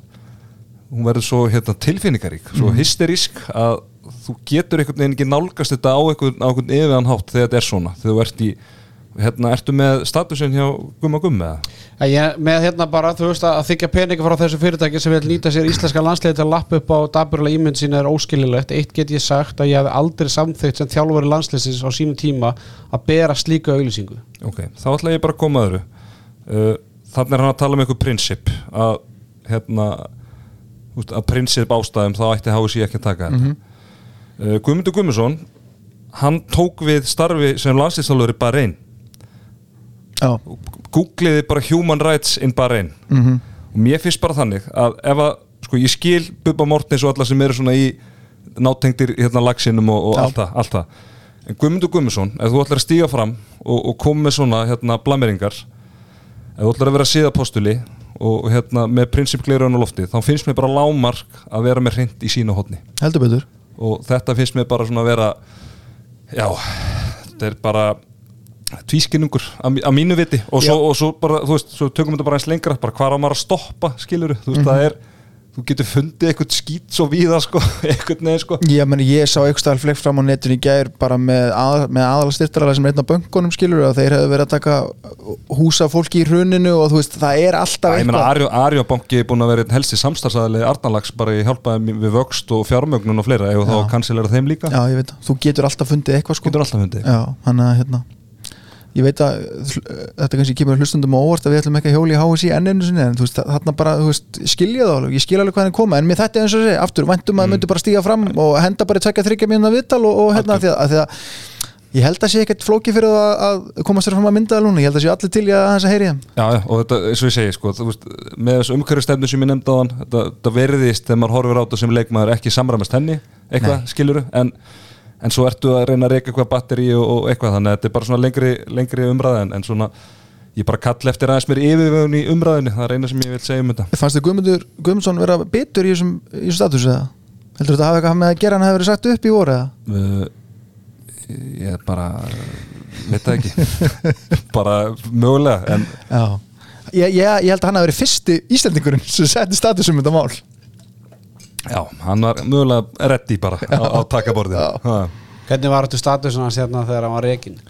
hún verður svo hérna, tilfinningarík svo Mhm. hysterísk að þú getur einhvern veginn ekki nálgast þetta á einhvern, á einhvern yfirðan hátt þegar þetta er svona þegar þú ert í, hérna, ertu með statusin hjá Gumma Gummi eða? Ég, með hérna bara, þú veist að, þykja peninga frá þessu fyrirtæki sem vil nýta sér íslenska landsliði til að lappa upp á daburlega ímynd sína er óskililegt. Eitt get ég sagt að ég hef aldrei samþygt sem þjálfari landsliðsins á sínum tíma að bera slíka auglýsingu. Ok, þá ætla ég bara að koma öðru uh, Þannig er hann að tala um einhver prinsip að hérna að prinsip ástæðum þá ætti HSI ekki að taka þetta Mhm. uh, Guðmundur Guðmundsson hann tók við starfi sem landslýstálur í Bahrein Já. Googliði bara Human Rights in Bahrein Mhm. og mér finnst bara þannig að ef að, sko ég skil Bubba Mortens og alla sem eru svona í nátengdir hérna lagsinum og, og allt það, allt það. En Guðmundur Guðmundsson, ef þú ætlar að stíga fram og, og koma með svona hérna blameringar ef þú ætlar að vera síðapostuli og, og hérna með prinsipgleirun á lofti þá finnst mér bara lámark að vera með hreint í sína hodni heldur betur og þetta finnst mér bara svona að vera já, þetta er bara tvískinnungur að, mí- að mínu viti. Og svo, og svo bara, þú veist, svo tökum við þetta bara eins lengra bara hvar á maður að stoppa, skilur þú veist, Mhm. það er þú getur fundið eitthvað skít svo víða sko, [LAUGHS] eitthvað neður sko. Ég, meni, ég sá eitthvað fleik fram á netinu í gær bara með, að, með aðalstyrtaralega sem er einn á böngunum skilur að þeir hefðu verið að taka húsa fólki í hruninu og þú veist það er alltaf eitthvað. Arjó, Arjóbanki er búin að vera einn helsti samstarfsæðali Arnalags bara í hjálpaði við vöxt og fjármögnun og fleira ef þá Já. kansilera þeim líka. Já, ég veit, þú getur alltaf fundið eitthvað sko. Getur alltaf fundið. Já, hann hérna Ég veit að hl- þetta kannski kemur hlustundum á óvart að við ætlum ekki að hjóla í HSI enn einu sinni en þú veist, þarna bara, veist, skilja það alveg. Ég skil alveg hvað hann koma, en mér þetta er eins og sé aftur, væntum að mm. myndi bara stíga fram og henda bara tvekja þryggja mínuna viðtal og, og hérna því að, að því að ég held að sé ekkert flóki fyrir það að, að koma sér fram að mynda það núna, ég held að sé allir til í að hans að heyri þeim. Já, og þetta, eins og ég segi, sko, veist, með þessu umhverfistefnu sem ég nefndi á hann, þetta, þetta verðist þegar maður horfir á þetta sem leikmaður ekki samræmast henni, eitthvað, skiluru, en, en svo ertu að reyna að reyka eitthvað batteri og, og eitthvað, þannig að þetta er bara svona lengri, lengri umræði, en, en svona, ég bara kall eftir aðeins mér yfirvögun í umræðinu, það er eina sem ég vil segja um þetta. Fannst þið Guðmundur Guðmundsson vera bitur í þessum, í þessum status eða? Heldur þetta hafa eitthvað með að gera hann hafi verið sagt upp í voru eða? Uh, ég bara, veit það ekki, [LAUGHS] bara mögulega, en Ég, ég, ég held að hann hafi verið fyrsti Íslendingurinn sem setti status um þetta mál já, hann var mögulega reddi bara á, á takaborðinu. Já. Hvernig var þetta statusin hans hérna þegar hann var rekin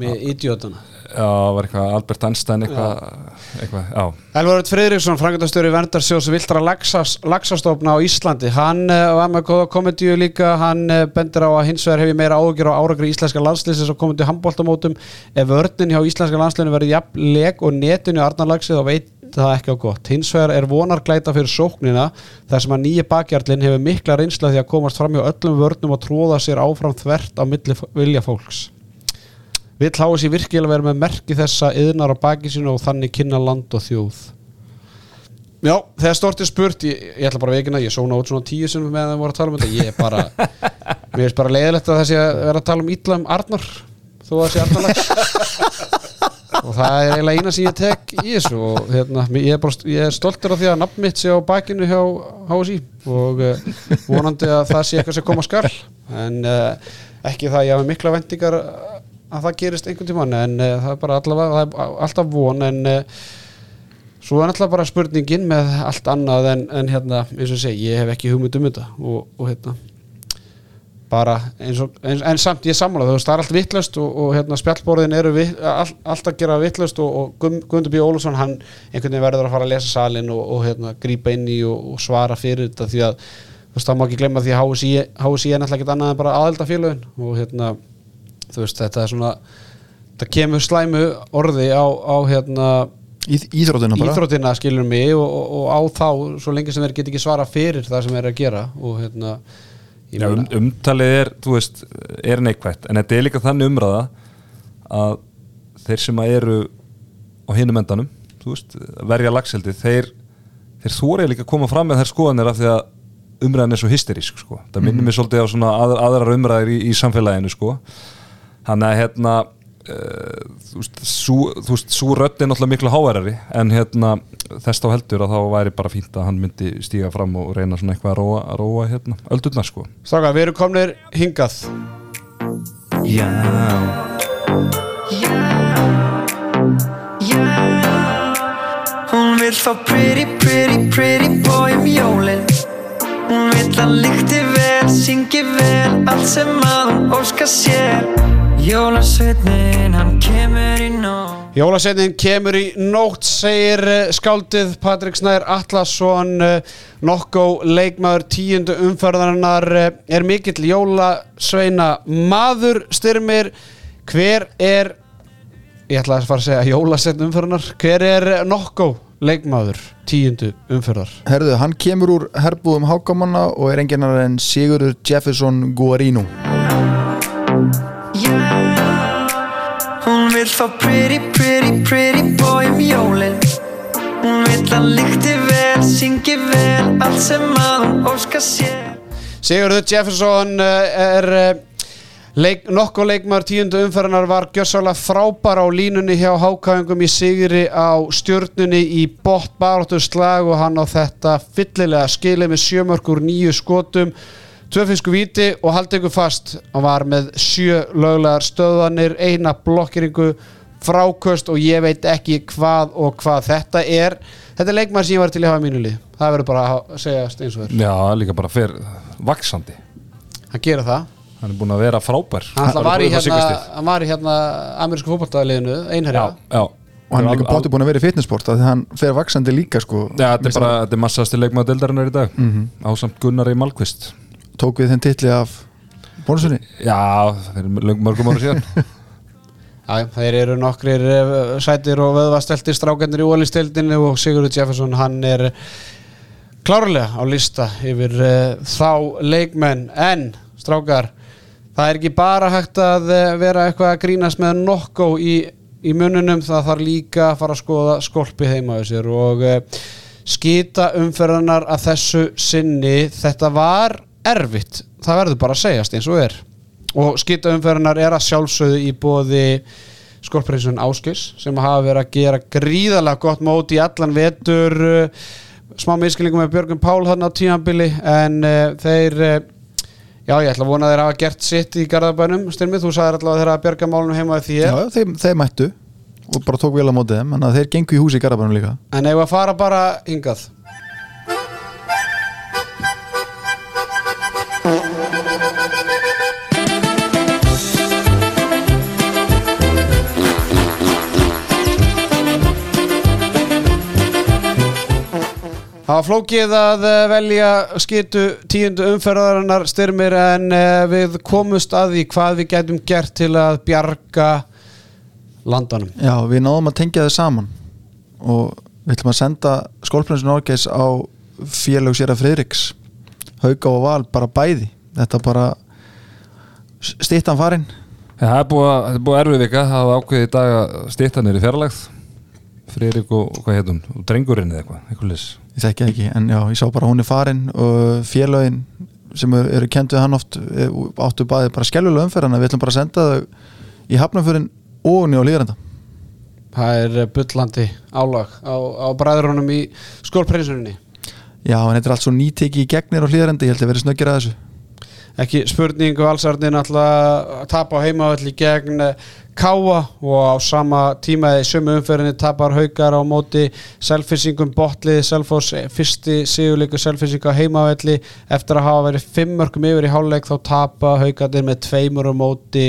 með idiotuna Já, var eitthvað Albert Einstein eitthvað, eitthvað, já. Elvarud Friðriksson, frangatastjóri Verndarsjós Viltra laxas, laxastofna á Íslandi. Hann uh, var með góða komedíu líka. Hann uh, bendir á að hins vegar hef ég meira áhugjur á árangri íslenska landslýsins og komandi handbóltamótum ef vörnin hjá íslenska landslýsinu verður jafn leg og netinu arnarlagsið og veit það ekki á gott. Hins vegar er vonarglæta fyrir sóknina þar sem að nýja bakjarlinn hefur mikla reynsla því að komast fram hjá öllum vörnum og tróða sér áfram þvert á milli vilja fólks. Vill háa sér virkilega vera með merki þessa yðnar á baki sínu og þannig kynna land og þjóð? Já, þegar stort er spurt ég, ég ætla bara að veikina, ég sóna út svona tíu sem meðan við vorum að tala um þetta, ég er bara mér finnst bara leiðilegt að það sé að vera að tala um ítla um Arnar, þó að það sé Arnarlags [LAUGHS] og það er eiginlega eina sem ég tek í þessu og hérna, ég, er bara, ég er stoltur af því að nafn mitt sé á bakinu hjá HSI og uh, vonandi að það sé eitthvað sem koma skal en uh, ekki það ég hafa mikla vendingar að það gerist einhvern tímann en uh, það er bara allavega, er alltaf von en svo er náttúrulega bara spurningin með allt annað en, en hérna, eins og segi, ég hef ekki hugmynd um þetta og, og hérna bara eins og, eins, en samt ég sammála þú veist, það er allt vittlust og, og hérna spjallborðin eru vi, all, allt að gera vittlust og, og Guðmundur B. Ólafsson hann einhvern veginn verður að fara að lesa salin og, og hérna grípa inn í og, svara fyrir þetta því að þú veist, það má ekki glemma því að HSI, HSI er náttúrulega ekkert annað en bara aðeldafélögin og hérna þú veist, þetta er svona þetta kemur slæmu orði á, á hérna Íþrótina bara íþróttina skilur mig og, á þá svo lengi sem þeir get ekki svara fyrir það sem þeir eru að gera og hérna Já, um, umtalið er, veist, er neikvægt en þetta er líka þannig umræða að þeir sem að eru á hinum endanum, veist verja lagseldi, þeir þeir þórið líka að koma fram með þær skoðanir af því að umræðan er svo hysterísk sko. það minnir mig svolítið á svona að, aðrar umræðir í, í samfélaginu sko. hann að hérna þú veist, sú, þú veist, sú rödd er náttúrulega miklu háværari en hérna þess þá heldur að þá væri bara fínt að hann myndi stíga fram og reyna svona eitthvað að róa, að róa hérna, öldurnar sko. Strákar, við erum komnir hingað. Já. Hún vill fá pretty, pretty, pretty boy um jólin. Hún vill að lykti vel, syngi vel Allt sem að hún óska sér Jólasveitnin, hann kemur í nóg Jólasetnin kemur í nótt segir eh, skáldið Patrik Snær Atlasson nokkó leikmaður tíundu umferðarinnar eh, er mikill jólasveina maður styrmir. Hver er ég ætla að fara að segja jólasetn umferðarinnar hver er nokkó leikmaður tíundu umferðar? Herðu, hann kemur úr herbúðum hákamanna og er enginar en Sigurður Jefferson Guarino Hún vill fá pretty, pretty, pretty boy um jólin. Hún vill að lykti vel, syngi vel Allt sem að hún óska sér. Sigurður Jefferson eh, er eh, leik, nokkuð leikmaður tíundu umferðanar var gjörsálega frábær á línunni hjá hákæðingum í sigri á stjörnunni í bótt baróttu slag og hann á þetta fyllilega skilið með sjömörkur nýju skotum tvö finsku víti og haldið ykkur fast. Hann var með sjö löglegar stöðanir eina blokkeringu fráköst og ég veit ekki hvað og hvað þetta er. Þetta er leikmaður sem ég var til að hafa í mínu lið það verður bara að segjast eins og þér Já, líka bara fer vaksandi hann gera það. Hann er búin að vera frábær. Hann, var, í hérna, hann var í hérna amerísku fótballtaliðinu einherja. Já, já. Og hann er líka bótið búin að vera í fitnessport af því að hann fer vaksandi líka sko. Já, þetta er bara, þetta er massasti leikmaður deildarinnar í dag. Mhm. Ásamt Gunnar í Malkvist tók við þenn titli af bónusunni Já, fyrir löng- mörgum ára síðan. [LAUGHS] Já, þeir eru nokkrir eh, sætir og vöðvasteltir strákendur í ólistildinu og Sigurður Jefferson hann er klárlega á lista yfir uh, þá leikmenn. En strákar það er ekki bara hægt að eh, vera eitthvað að grínast með nokko í, í mununum það þarf líka að fara að skoða skolpi heima á sér og uh, skita umferðanar að þessu sinni. Þetta var erfitt það verður bara að segjast eins og er. Og skita umferðanar er að sjálfsögðu í bóði skolprinsun Áskis sem hafa verið að gera gríðalega gott mót í allan vetur. Uh, smá miskilningum með Björgum Pál hann á tímabili en uh, þeir uh, já ég ætla að vona að þeir hafa gert sitt í Garðabænum. Styrmið, þú sagðir alltaf að þeir hafa björga málunum heima því já, þeir, þeir mættu og bara tók vel á mótið þeim en þeir gengu í húsi í Garabænum líka. En ef að fara bara hingað Það var flókið að eh, velja skitu tíundu umferðarinnar styrmir en eh, við komust að því hvað við getum gert til að bjarga landanum. Já, við náðum að tengja þau saman og við ætlum að senda skólprinsin Norgeis á félög sér að Friðriks Hauka og Val bara bæði. Þetta bara stýttan farinn Já, Það er búið er búið erfið vika. Það hafa ákveðið í dag að stýta niður í fjarlægð. Friðrik og, hvað hétum og drengurinn eða eitthvað, eitthvað lis ég þekki það ekki, en já, ég sá bara hún er farin og félögin sem eru, eru kentuð hann oft eh, áttu bæði bara skellulega umferðana, við ætlum bara að senda þau í hafnaförin og nýja á líðarenda Það er eh, bullandi álag á, á bræðurunum í skólprinsuninni. Já, en þetta er allt svo nýteki í gegnir og hlýðarendi, ég held að vera snöggir að þessu Ekki spurning og allsarnin alltaf að tapa á heimavalli gegn eh, Káa og á sama tíma í sömu umferðinni tapar haukar á móti selfisingum botlið Selfoss eh, fyrsti sigurleiku selfisingu á heimavalli eftir að hafa verið fimm mörgum yfir í hálfleik þá tapa haukarnir með tveimur á móti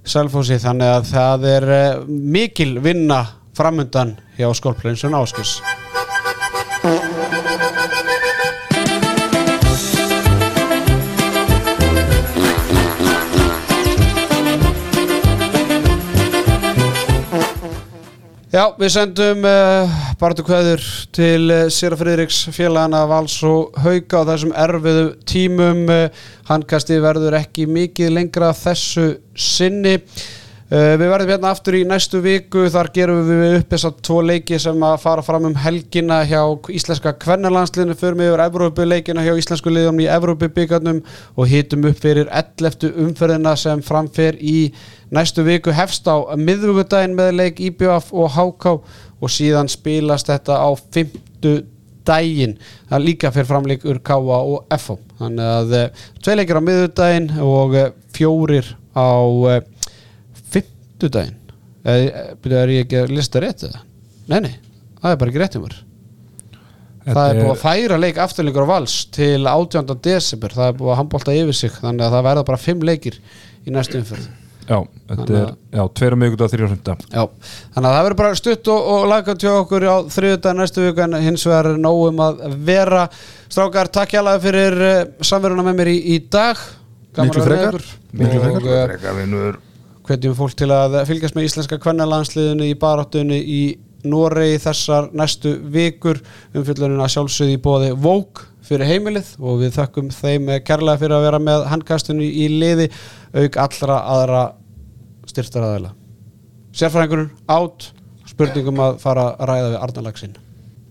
Selfossi. Þannig að það er eh, mikil vinna framundan hjá Skolprinsun Áskis Já, við sendum uh, barðu kveður til uh, Sýra Friðriks félagana Vals og Hauka á þessum erfiðu tímum. Uh, handkasti verður ekki mikið lengra þessu sinni Við verðum hérna aftur í næstu viku. Þar gerum við upp þessar tvo leiki sem að fara fram um helgina hjá íslenska kvennalandsliðinu. Förum við yfir Evrópuleikina hjá íslensku liðum í Evrópubíkarnum og hitum upp fyrir 11. umferðina sem framfer í næstu viku. Hefst á miðvíkudaginn með leik IBF og HK og síðan spilast þetta á fymtu daginn. Það líka fyrir framleikur KA og FO þannig að uh, tvei leikir á miðvíkudaginn og uh, fjórir á fymtudaginn eða byrjuð er ég ekki að lista rétt eða? Nei, nei, það er bara ekki rétt um mér Það er búið að færa leik afturleikur á vals til 18. desember það er búið að handbólta yfir sig þannig að það verða bara fimm leikir í næstu umferð Já, þetta er, já, tveir um miðgudag, þrjá fymta Já, þannig að það verður bara stutt og, og laga til okkur á þriðudag næstu viku en hins vegar er nógum að vera Strákar, takk hjá fyrir uh, samveruna með mér í, í dag Gaman Miklu frekar. Miklu Og, frekar. Hvetjum fólk til að fylgjast með íslenska kvennalandsliðinu í baráttunni í Noregi þessar næstu vikur. Umfyllunin að sjálfsögði í bóði Vók fyrir heimilið og við þökkum þeim kærlega fyrir að vera með handkastinu í liði auk allra aðra styrtaraðila Sérfræðingurinn átt spurningum að fara að ræða við Arnalagsin